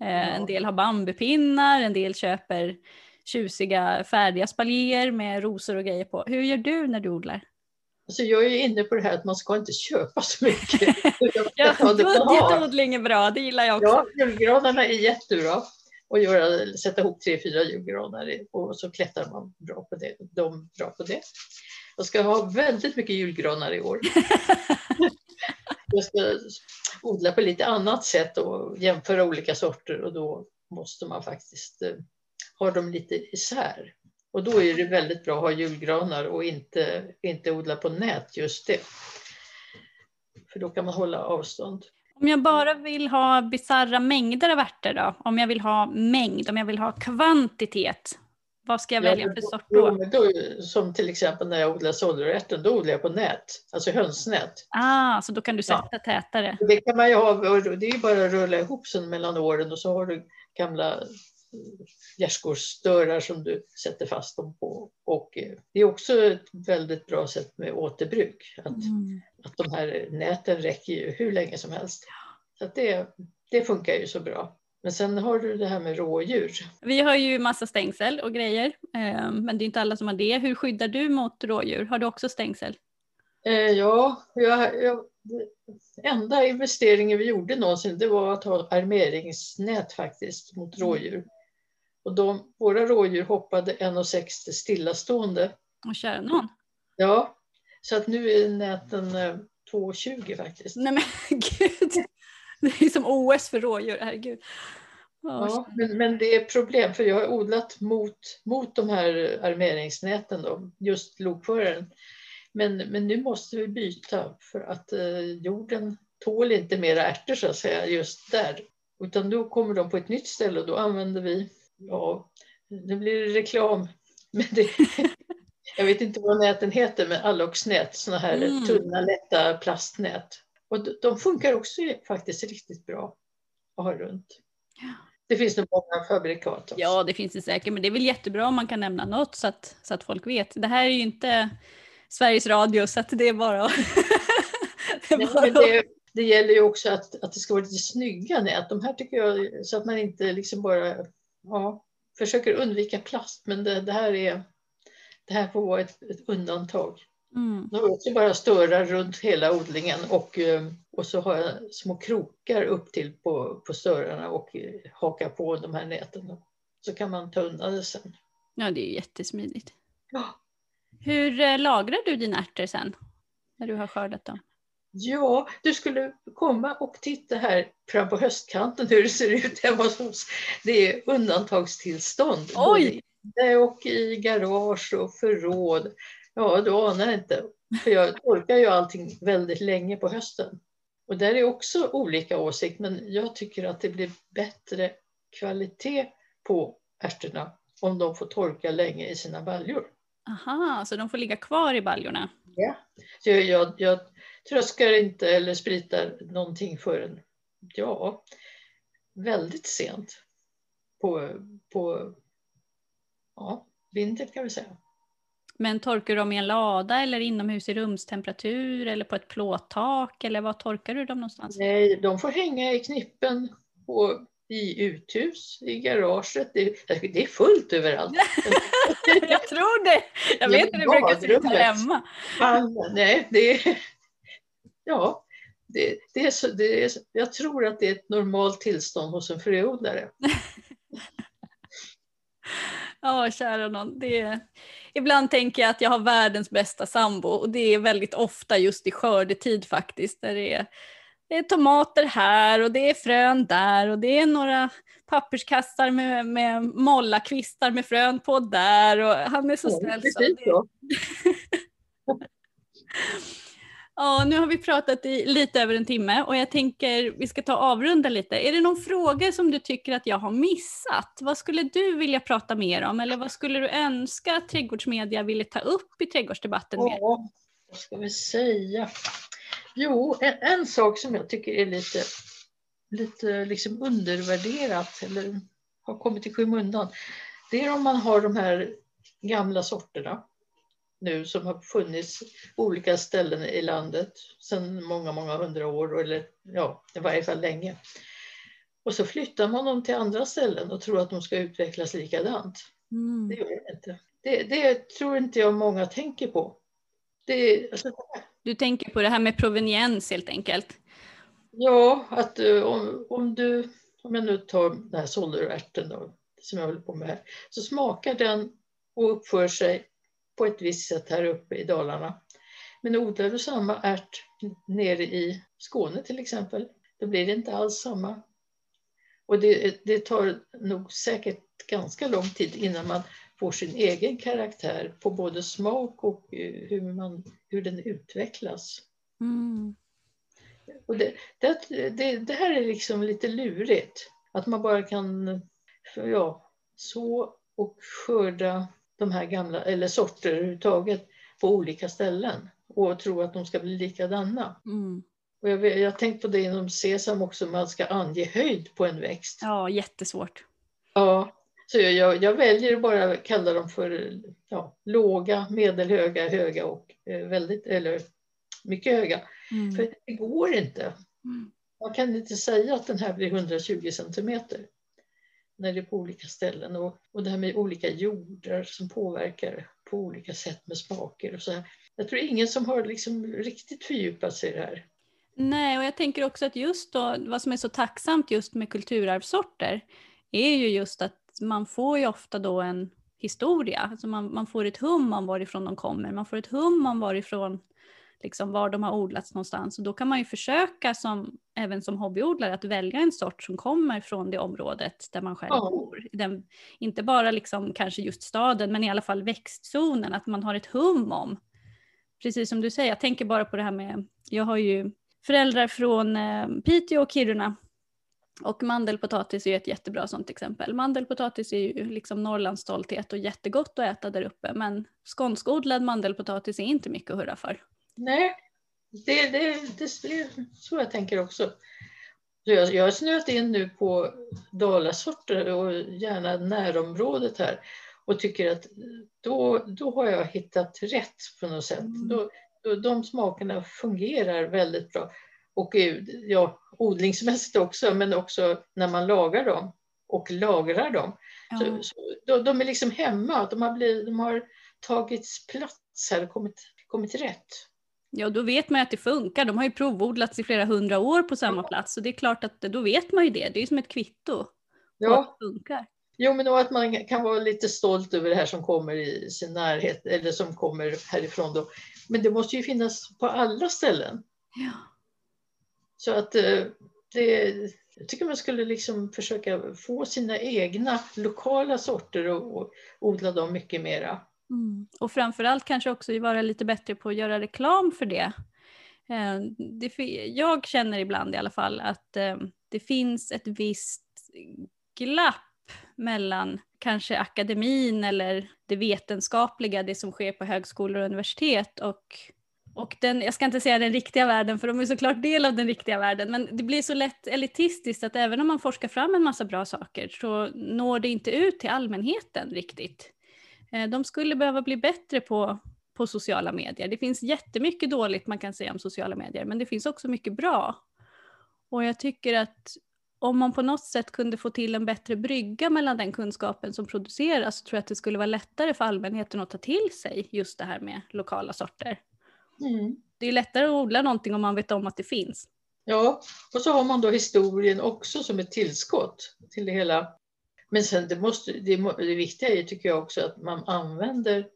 Eh, En del har bambupinnar, en del köper tjusiga färdiga spaljer med rosor och grejer på. Hur gör du när du odlar? Alltså jag är ju inne på det här att man ska inte köpa så mycket. <laughs> Ja, budgetodling är bra, det gillar jag också. Ja, julgranarna är jättebra. Och göra, sätta ihop tre, fyra julgranar och så klättrar man bra på det. De bra på det. Jag ska ha väldigt mycket julgranar i år. <laughs> Jag ska odla på lite annat sätt och jämföra olika sorter och då måste man faktiskt eh, ha dem lite isär. Och då är det väldigt bra att ha julgranar och inte, inte odla på nät just det. För då kan man hålla avstånd. Om jag bara vill ha bisarra mängder av ärtor då? Om jag vill ha mängd, om jag vill ha kvantitet, vad ska jag Ja, välja men för sort då? då? Som till exempel när jag odlar sållrötter, då odlar jag på nät, alltså hönsnät. Ah, så då kan du Ja. sätta tätare. Och Det kan man ju ha, och det är ju bara att rulla ihop sen mellan åren och så har du gamla gärdsgårdsdörrar som du sätter fast dem på. Och eh, det är också ett väldigt bra sätt med återbruk. Att, mm. Att de här näten räcker ju hur länge som helst. Så det, det funkar ju så bra. Men sen har du det här med rådjur. Vi har ju massa stängsel och grejer, eh, men det är inte alla som har det. Hur skyddar du mot rådjur? Har du också stängsel? Eh, ja, jag, jag, enda investeringen vi gjorde någonsin det var att ha armeringsnät faktiskt mot mm. rådjur. Och de, våra rådjur hoppade 1,60 stillastående. Och kära någon. Ja, så att nu är näten 2,20 eh, faktiskt. Nej men <laughs> gud! Det är som OS för rådjur, herregud. Ja, men, men det är problem för jag har odlat mot, mot de här armeringsnäten, då, just lokföraren. Men, men nu måste vi byta för att eh, jorden tål inte mera ärtor så att säga just där. Utan då kommer de på ett nytt ställe och då använder vi, ja, nu blir det reklam. Men det, jag vet inte vad näten heter, men alloxnät, sådana här mm. tunna lätta plastnät. Och de funkar också faktiskt riktigt bra att ha runt. Ja. Det finns nog många fabrikat också. Ja, det finns det säkert, men det är väl jättebra om man kan nämna något så att, så att folk vet. Det här är ju inte Sveriges Radio så att det är bara, <laughs> det, är bara... det, det, gäller ju också att, att det ska vara lite snygga nät. De här tycker jag, så att man inte liksom bara ja, försöker undvika plast, men det, det här är det här får vara ett, ett undantag. Mm. Har också bara störar runt hela odlingen och, eh, och så har jag små krokar upp till på, på störarna och eh, hakar på de här näten. Så kan man ta undan det sen. Ja, det är jättesmidigt. Ja. Hur eh, lagrar du dina ärtor sen? När du har skördat dem? Ja, du skulle komma och titta här fram på höstkanten hur det ser ut hemma hos oss. Det är undantagstillstånd. Oj! Både och i garage och förråd. Ja, du anar inte. För jag torkar ju allting väldigt länge på hösten. Och där är också olika åsikt, men jag tycker att det blir bättre kvalitet på ärtorna om de får torka länge i sina baljor. Aha, så de får ligga kvar i baljorna? Ja, jag, jag, jag tröskar inte eller spritar någonting förrän, ja, väldigt sent på, på ja, vintern kan vi säga. Men torkar du dem i en lada eller inomhus i rumstemperatur eller på ett plåttak eller var torkar du dem någonstans? Nej, de får hänga i knippen på, i uthus, i garaget. Det, det är fullt överallt. <laughs> jag tror det. Jag vet hur det brukar se ut här hemma. nej, det ja, det, det, är så, det är, jag tror att det är ett normalt tillstånd hos en fröodlare. <laughs> Ja, kära någon. Det ibland tänker jag att jag har världens bästa sambo och det är väldigt ofta just i skördetid faktiskt. Där det, är, det är tomater här och det är frön där och det är några papperskassar med, med mollakvistar med frön på där och han är så snäll. Så <laughs> Ja, nu har vi pratat i lite över en timme och jag tänker vi ska ta avrunda lite. Är det någon fråga som du tycker att jag har missat? Vad skulle du vilja prata mer om eller vad skulle du önska att trädgårdsmedia ville ta upp i trädgårdsdebatten? Ja, vad ska vi säga? Jo, en, en, sak som jag tycker är lite, lite liksom undervärderat eller har kommit i skymundan. Det är om man har de här gamla sorterna nu som har funnits på olika ställen i landet sedan många, många hundra år, eller ja, i varje fall länge. Och så flyttar man dem till andra ställen och tror att de ska utvecklas likadant. Mm. Det gör det inte. Det, det, tror inte jag många tänker på. Det, alltså, du tänker på det här med proveniens helt enkelt? Ja, att eh, om, om du, om jag nu tar den här solrörärten då, som jag håller på med här, så smakar den och uppför sig på ett visst sätt här uppe i Dalarna. Men odlar du samma ärt nere i Skåne till exempel, då blir det inte alls samma. Och det, det tar nog säkert ganska lång tid innan man får sin egen karaktär på både smak och eh, hur, man, hur den utvecklas. Mm. Och det, det, det, det, här är liksom lite lurigt, att man bara kan ja, så och skörda de här gamla, eller sorter överhuvudtaget, på olika ställen och tro att de ska bli likadana. Mm. Och jag, jag har tänkt på det inom sesam också, man ska ange höjd på en växt. Ja, jättesvårt. Ja, Så jag, jag väljer att bara kalla dem för ja, låga, medelhöga, höga och eh, väldigt, eller mycket höga. Mm. För det går inte. Mm. Man kan inte säga att den här blir 120 centimeter när det är på olika ställen. Och, och det här med olika jordar som påverkar på olika sätt med smaker och så här. Jag tror ingen som har liksom riktigt fördjupat sig i det här. Nej, och jag tänker också att just då, vad som är så tacksamt just med kulturarvssorter är ju just att man får ju ofta då en historia. Alltså man, man får ett hum om varifrån de kommer, man får ett hum om varifrån, liksom var de har odlats någonstans. Och då kan man ju försöka, som, även som hobbyodlare, att välja en sort som kommer från det området där man själv Ja. bor. Den, inte bara liksom kanske just staden, men i alla fall växtzonen, att man har ett hum om. Precis som du säger, jag tänker bara på det här med, jag har ju föräldrar från eh, Piteå och Kiruna. Och mandelpotatis är ett jättebra sånt exempel. Mandelpotatis är ju liksom Norrlands stolthet och jättegott att äta där uppe. Men skånskodlad mandelpotatis är inte mycket att hurra för. Nej, det, det, det, är så jag tänker också. Så jag, jag har snöat in nu på dalasorter och gärna närområdet här och tycker att då, då har jag hittat rätt på något sätt. Mm. Då, då, de smakerna fungerar väldigt bra. Och eh, ja, odlingsmässigt också, men också när man lagar dem och lagrar dem. Så, så, de, de är liksom hemma, de har, blivit, de har tagits plats här och kommit, kommit rätt. Ja, då vet man ju att det funkar. De har ju provodlats i flera hundra år på samma plats. Så det är klart att då vet man ju det. Det är ju som ett kvitto Ja. att det funkar. Jo, men och att man kan vara lite stolt över det här som kommer i sin närhet eller som kommer härifrån då. Men det måste ju finnas på alla ställen. Ja. Så att eh, det, jag tycker man skulle liksom försöka få sina egna lokala sorter och, och odla dem mycket mera. Mm. Och framförallt kanske också vara lite bättre på att göra reklam för det. Eh, det jag känner ibland i alla fall att eh, det finns ett visst glapp mellan kanske akademin eller det vetenskapliga, det som sker på högskolor och universitet och, och den, jag ska inte säga den riktiga världen för de är såklart del av den riktiga världen, men det blir så lätt elitistiskt att även om man forskar fram en massa bra saker så når det inte ut till allmänheten riktigt. Eh, De skulle behöva bli bättre på, på sociala medier. Det finns jättemycket dåligt man kan säga om sociala medier, men det finns också mycket bra. Och jag tycker att om man på något sätt kunde få till en bättre brygga mellan den kunskapen som produceras så tror jag att det skulle vara lättare för allmänheten att ta till sig just det här med lokala sorter. Mm. Det är lättare att odla någonting om man vet om att det finns. Ja, och så har man då historien också som ett tillskott till det hela. Men sen det, måste, det, det viktiga är tycker jag också att man använder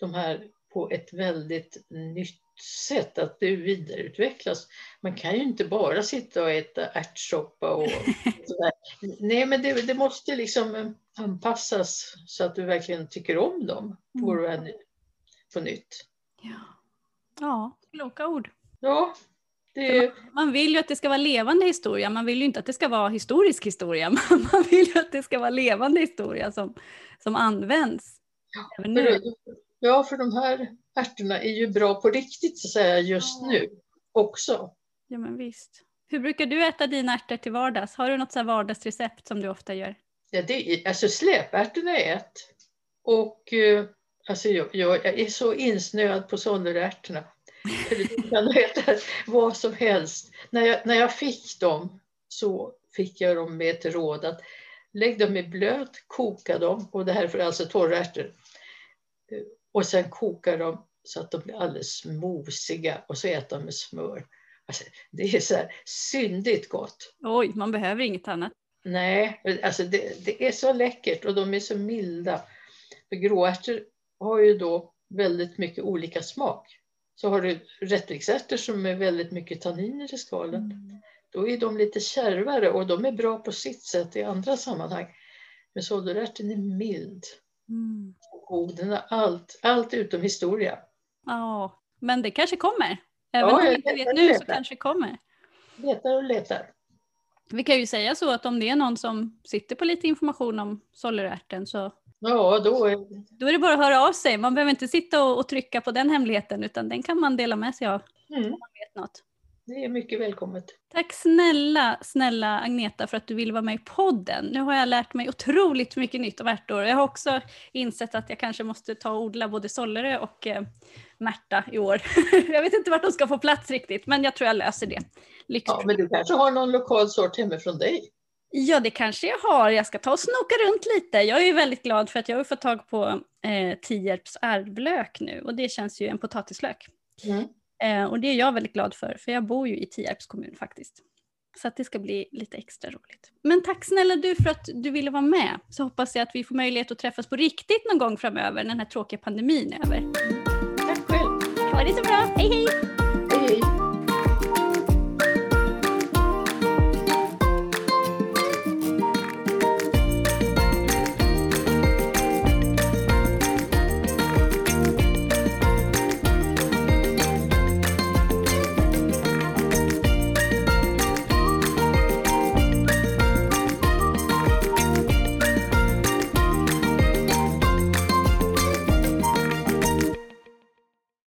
de här på ett väldigt nytt sätt, att det vidareutvecklas. Man kan ju inte bara sitta och äta ärtsoppa och <laughs> sådär. Nej, men det, det måste liksom anpassas så att du verkligen tycker om dem på, Mm. på nytt. Ja, ja kloka ord. Ja, det, Man vill ju att det ska vara levande historia, man vill ju inte att det ska vara historisk historia. <laughs> Man vill ju att det ska vara levande historia som, som används. Även nu. Ja, för de här ärtorna är ju bra på riktigt så att säga just Ja. nu också. Ja men visst. Hur brukar du äta dina ärtor till vardags? Har du något så vardagsrecept som du ofta gör? Ja, det är, alltså släpärtorna är ett. Och eh, alltså jag, jag är så insnöad på sollerärtorna. Du kan äta vad som helst. När jag, när jag fick dem så fick jag dem med ett råd att lägg dem i blöt, koka dem. Och det här är för alltså torra ärtor. Och sen koka dem så att de blir alldeles mosiga och så äta dem med smör. Alltså, det är så här syndigt gott. Oj, man behöver inget annat. Nej, alltså det, det är så läckert och de är så milda. För gråärtor har ju då väldigt mycket olika smak. Så har du rätviksärtor som är väldigt mycket tanniner i skalen. Då är de lite kärvare och de är bra på sitt sätt i andra sammanhang. Men sollerärten är mild Mm. och god. Den har allt, allt utom historia. Ja, men det kanske kommer. Även Ja, om vi inte vet, nu så kanske det kommer. Letar och letar. Vi kan ju säga så att om det är någon som sitter på lite information om sollerärten så Ja, då är, då är det bara att höra av sig. Man behöver inte sitta och, och trycka på den hemligheten utan den kan man dela med sig av mm, om man vet något. det är mycket välkommet. Tack snälla, snälla Agneta för att du vill vara med i podden. Nu har jag lärt mig otroligt mycket nytt om ärtor. Jag har också insett att jag kanske måste ta och odla både Sollerö och eh, Märta i år. <laughs> jag vet inte vart de ska få plats riktigt, men jag tror jag löser det. Lycka ja, men du kanske har någon lokal sort hemifrån dig? Ja, det kanske jag har. Jag ska ta och snoka runt lite. Jag är väldigt glad för att jag har fått tag på eh, Tierps ärvlök nu och det känns ju en potatislök. Mm. Eh, och det är jag väldigt glad för, för jag bor ju i Tierps kommun faktiskt. Så att det ska bli lite extra roligt. Men tack snälla du för att du ville vara med. Så hoppas jag att vi får möjlighet att träffas på riktigt någon gång framöver när den här tråkiga pandemin är över. Tack själv. Ha det så bra. Hej hej!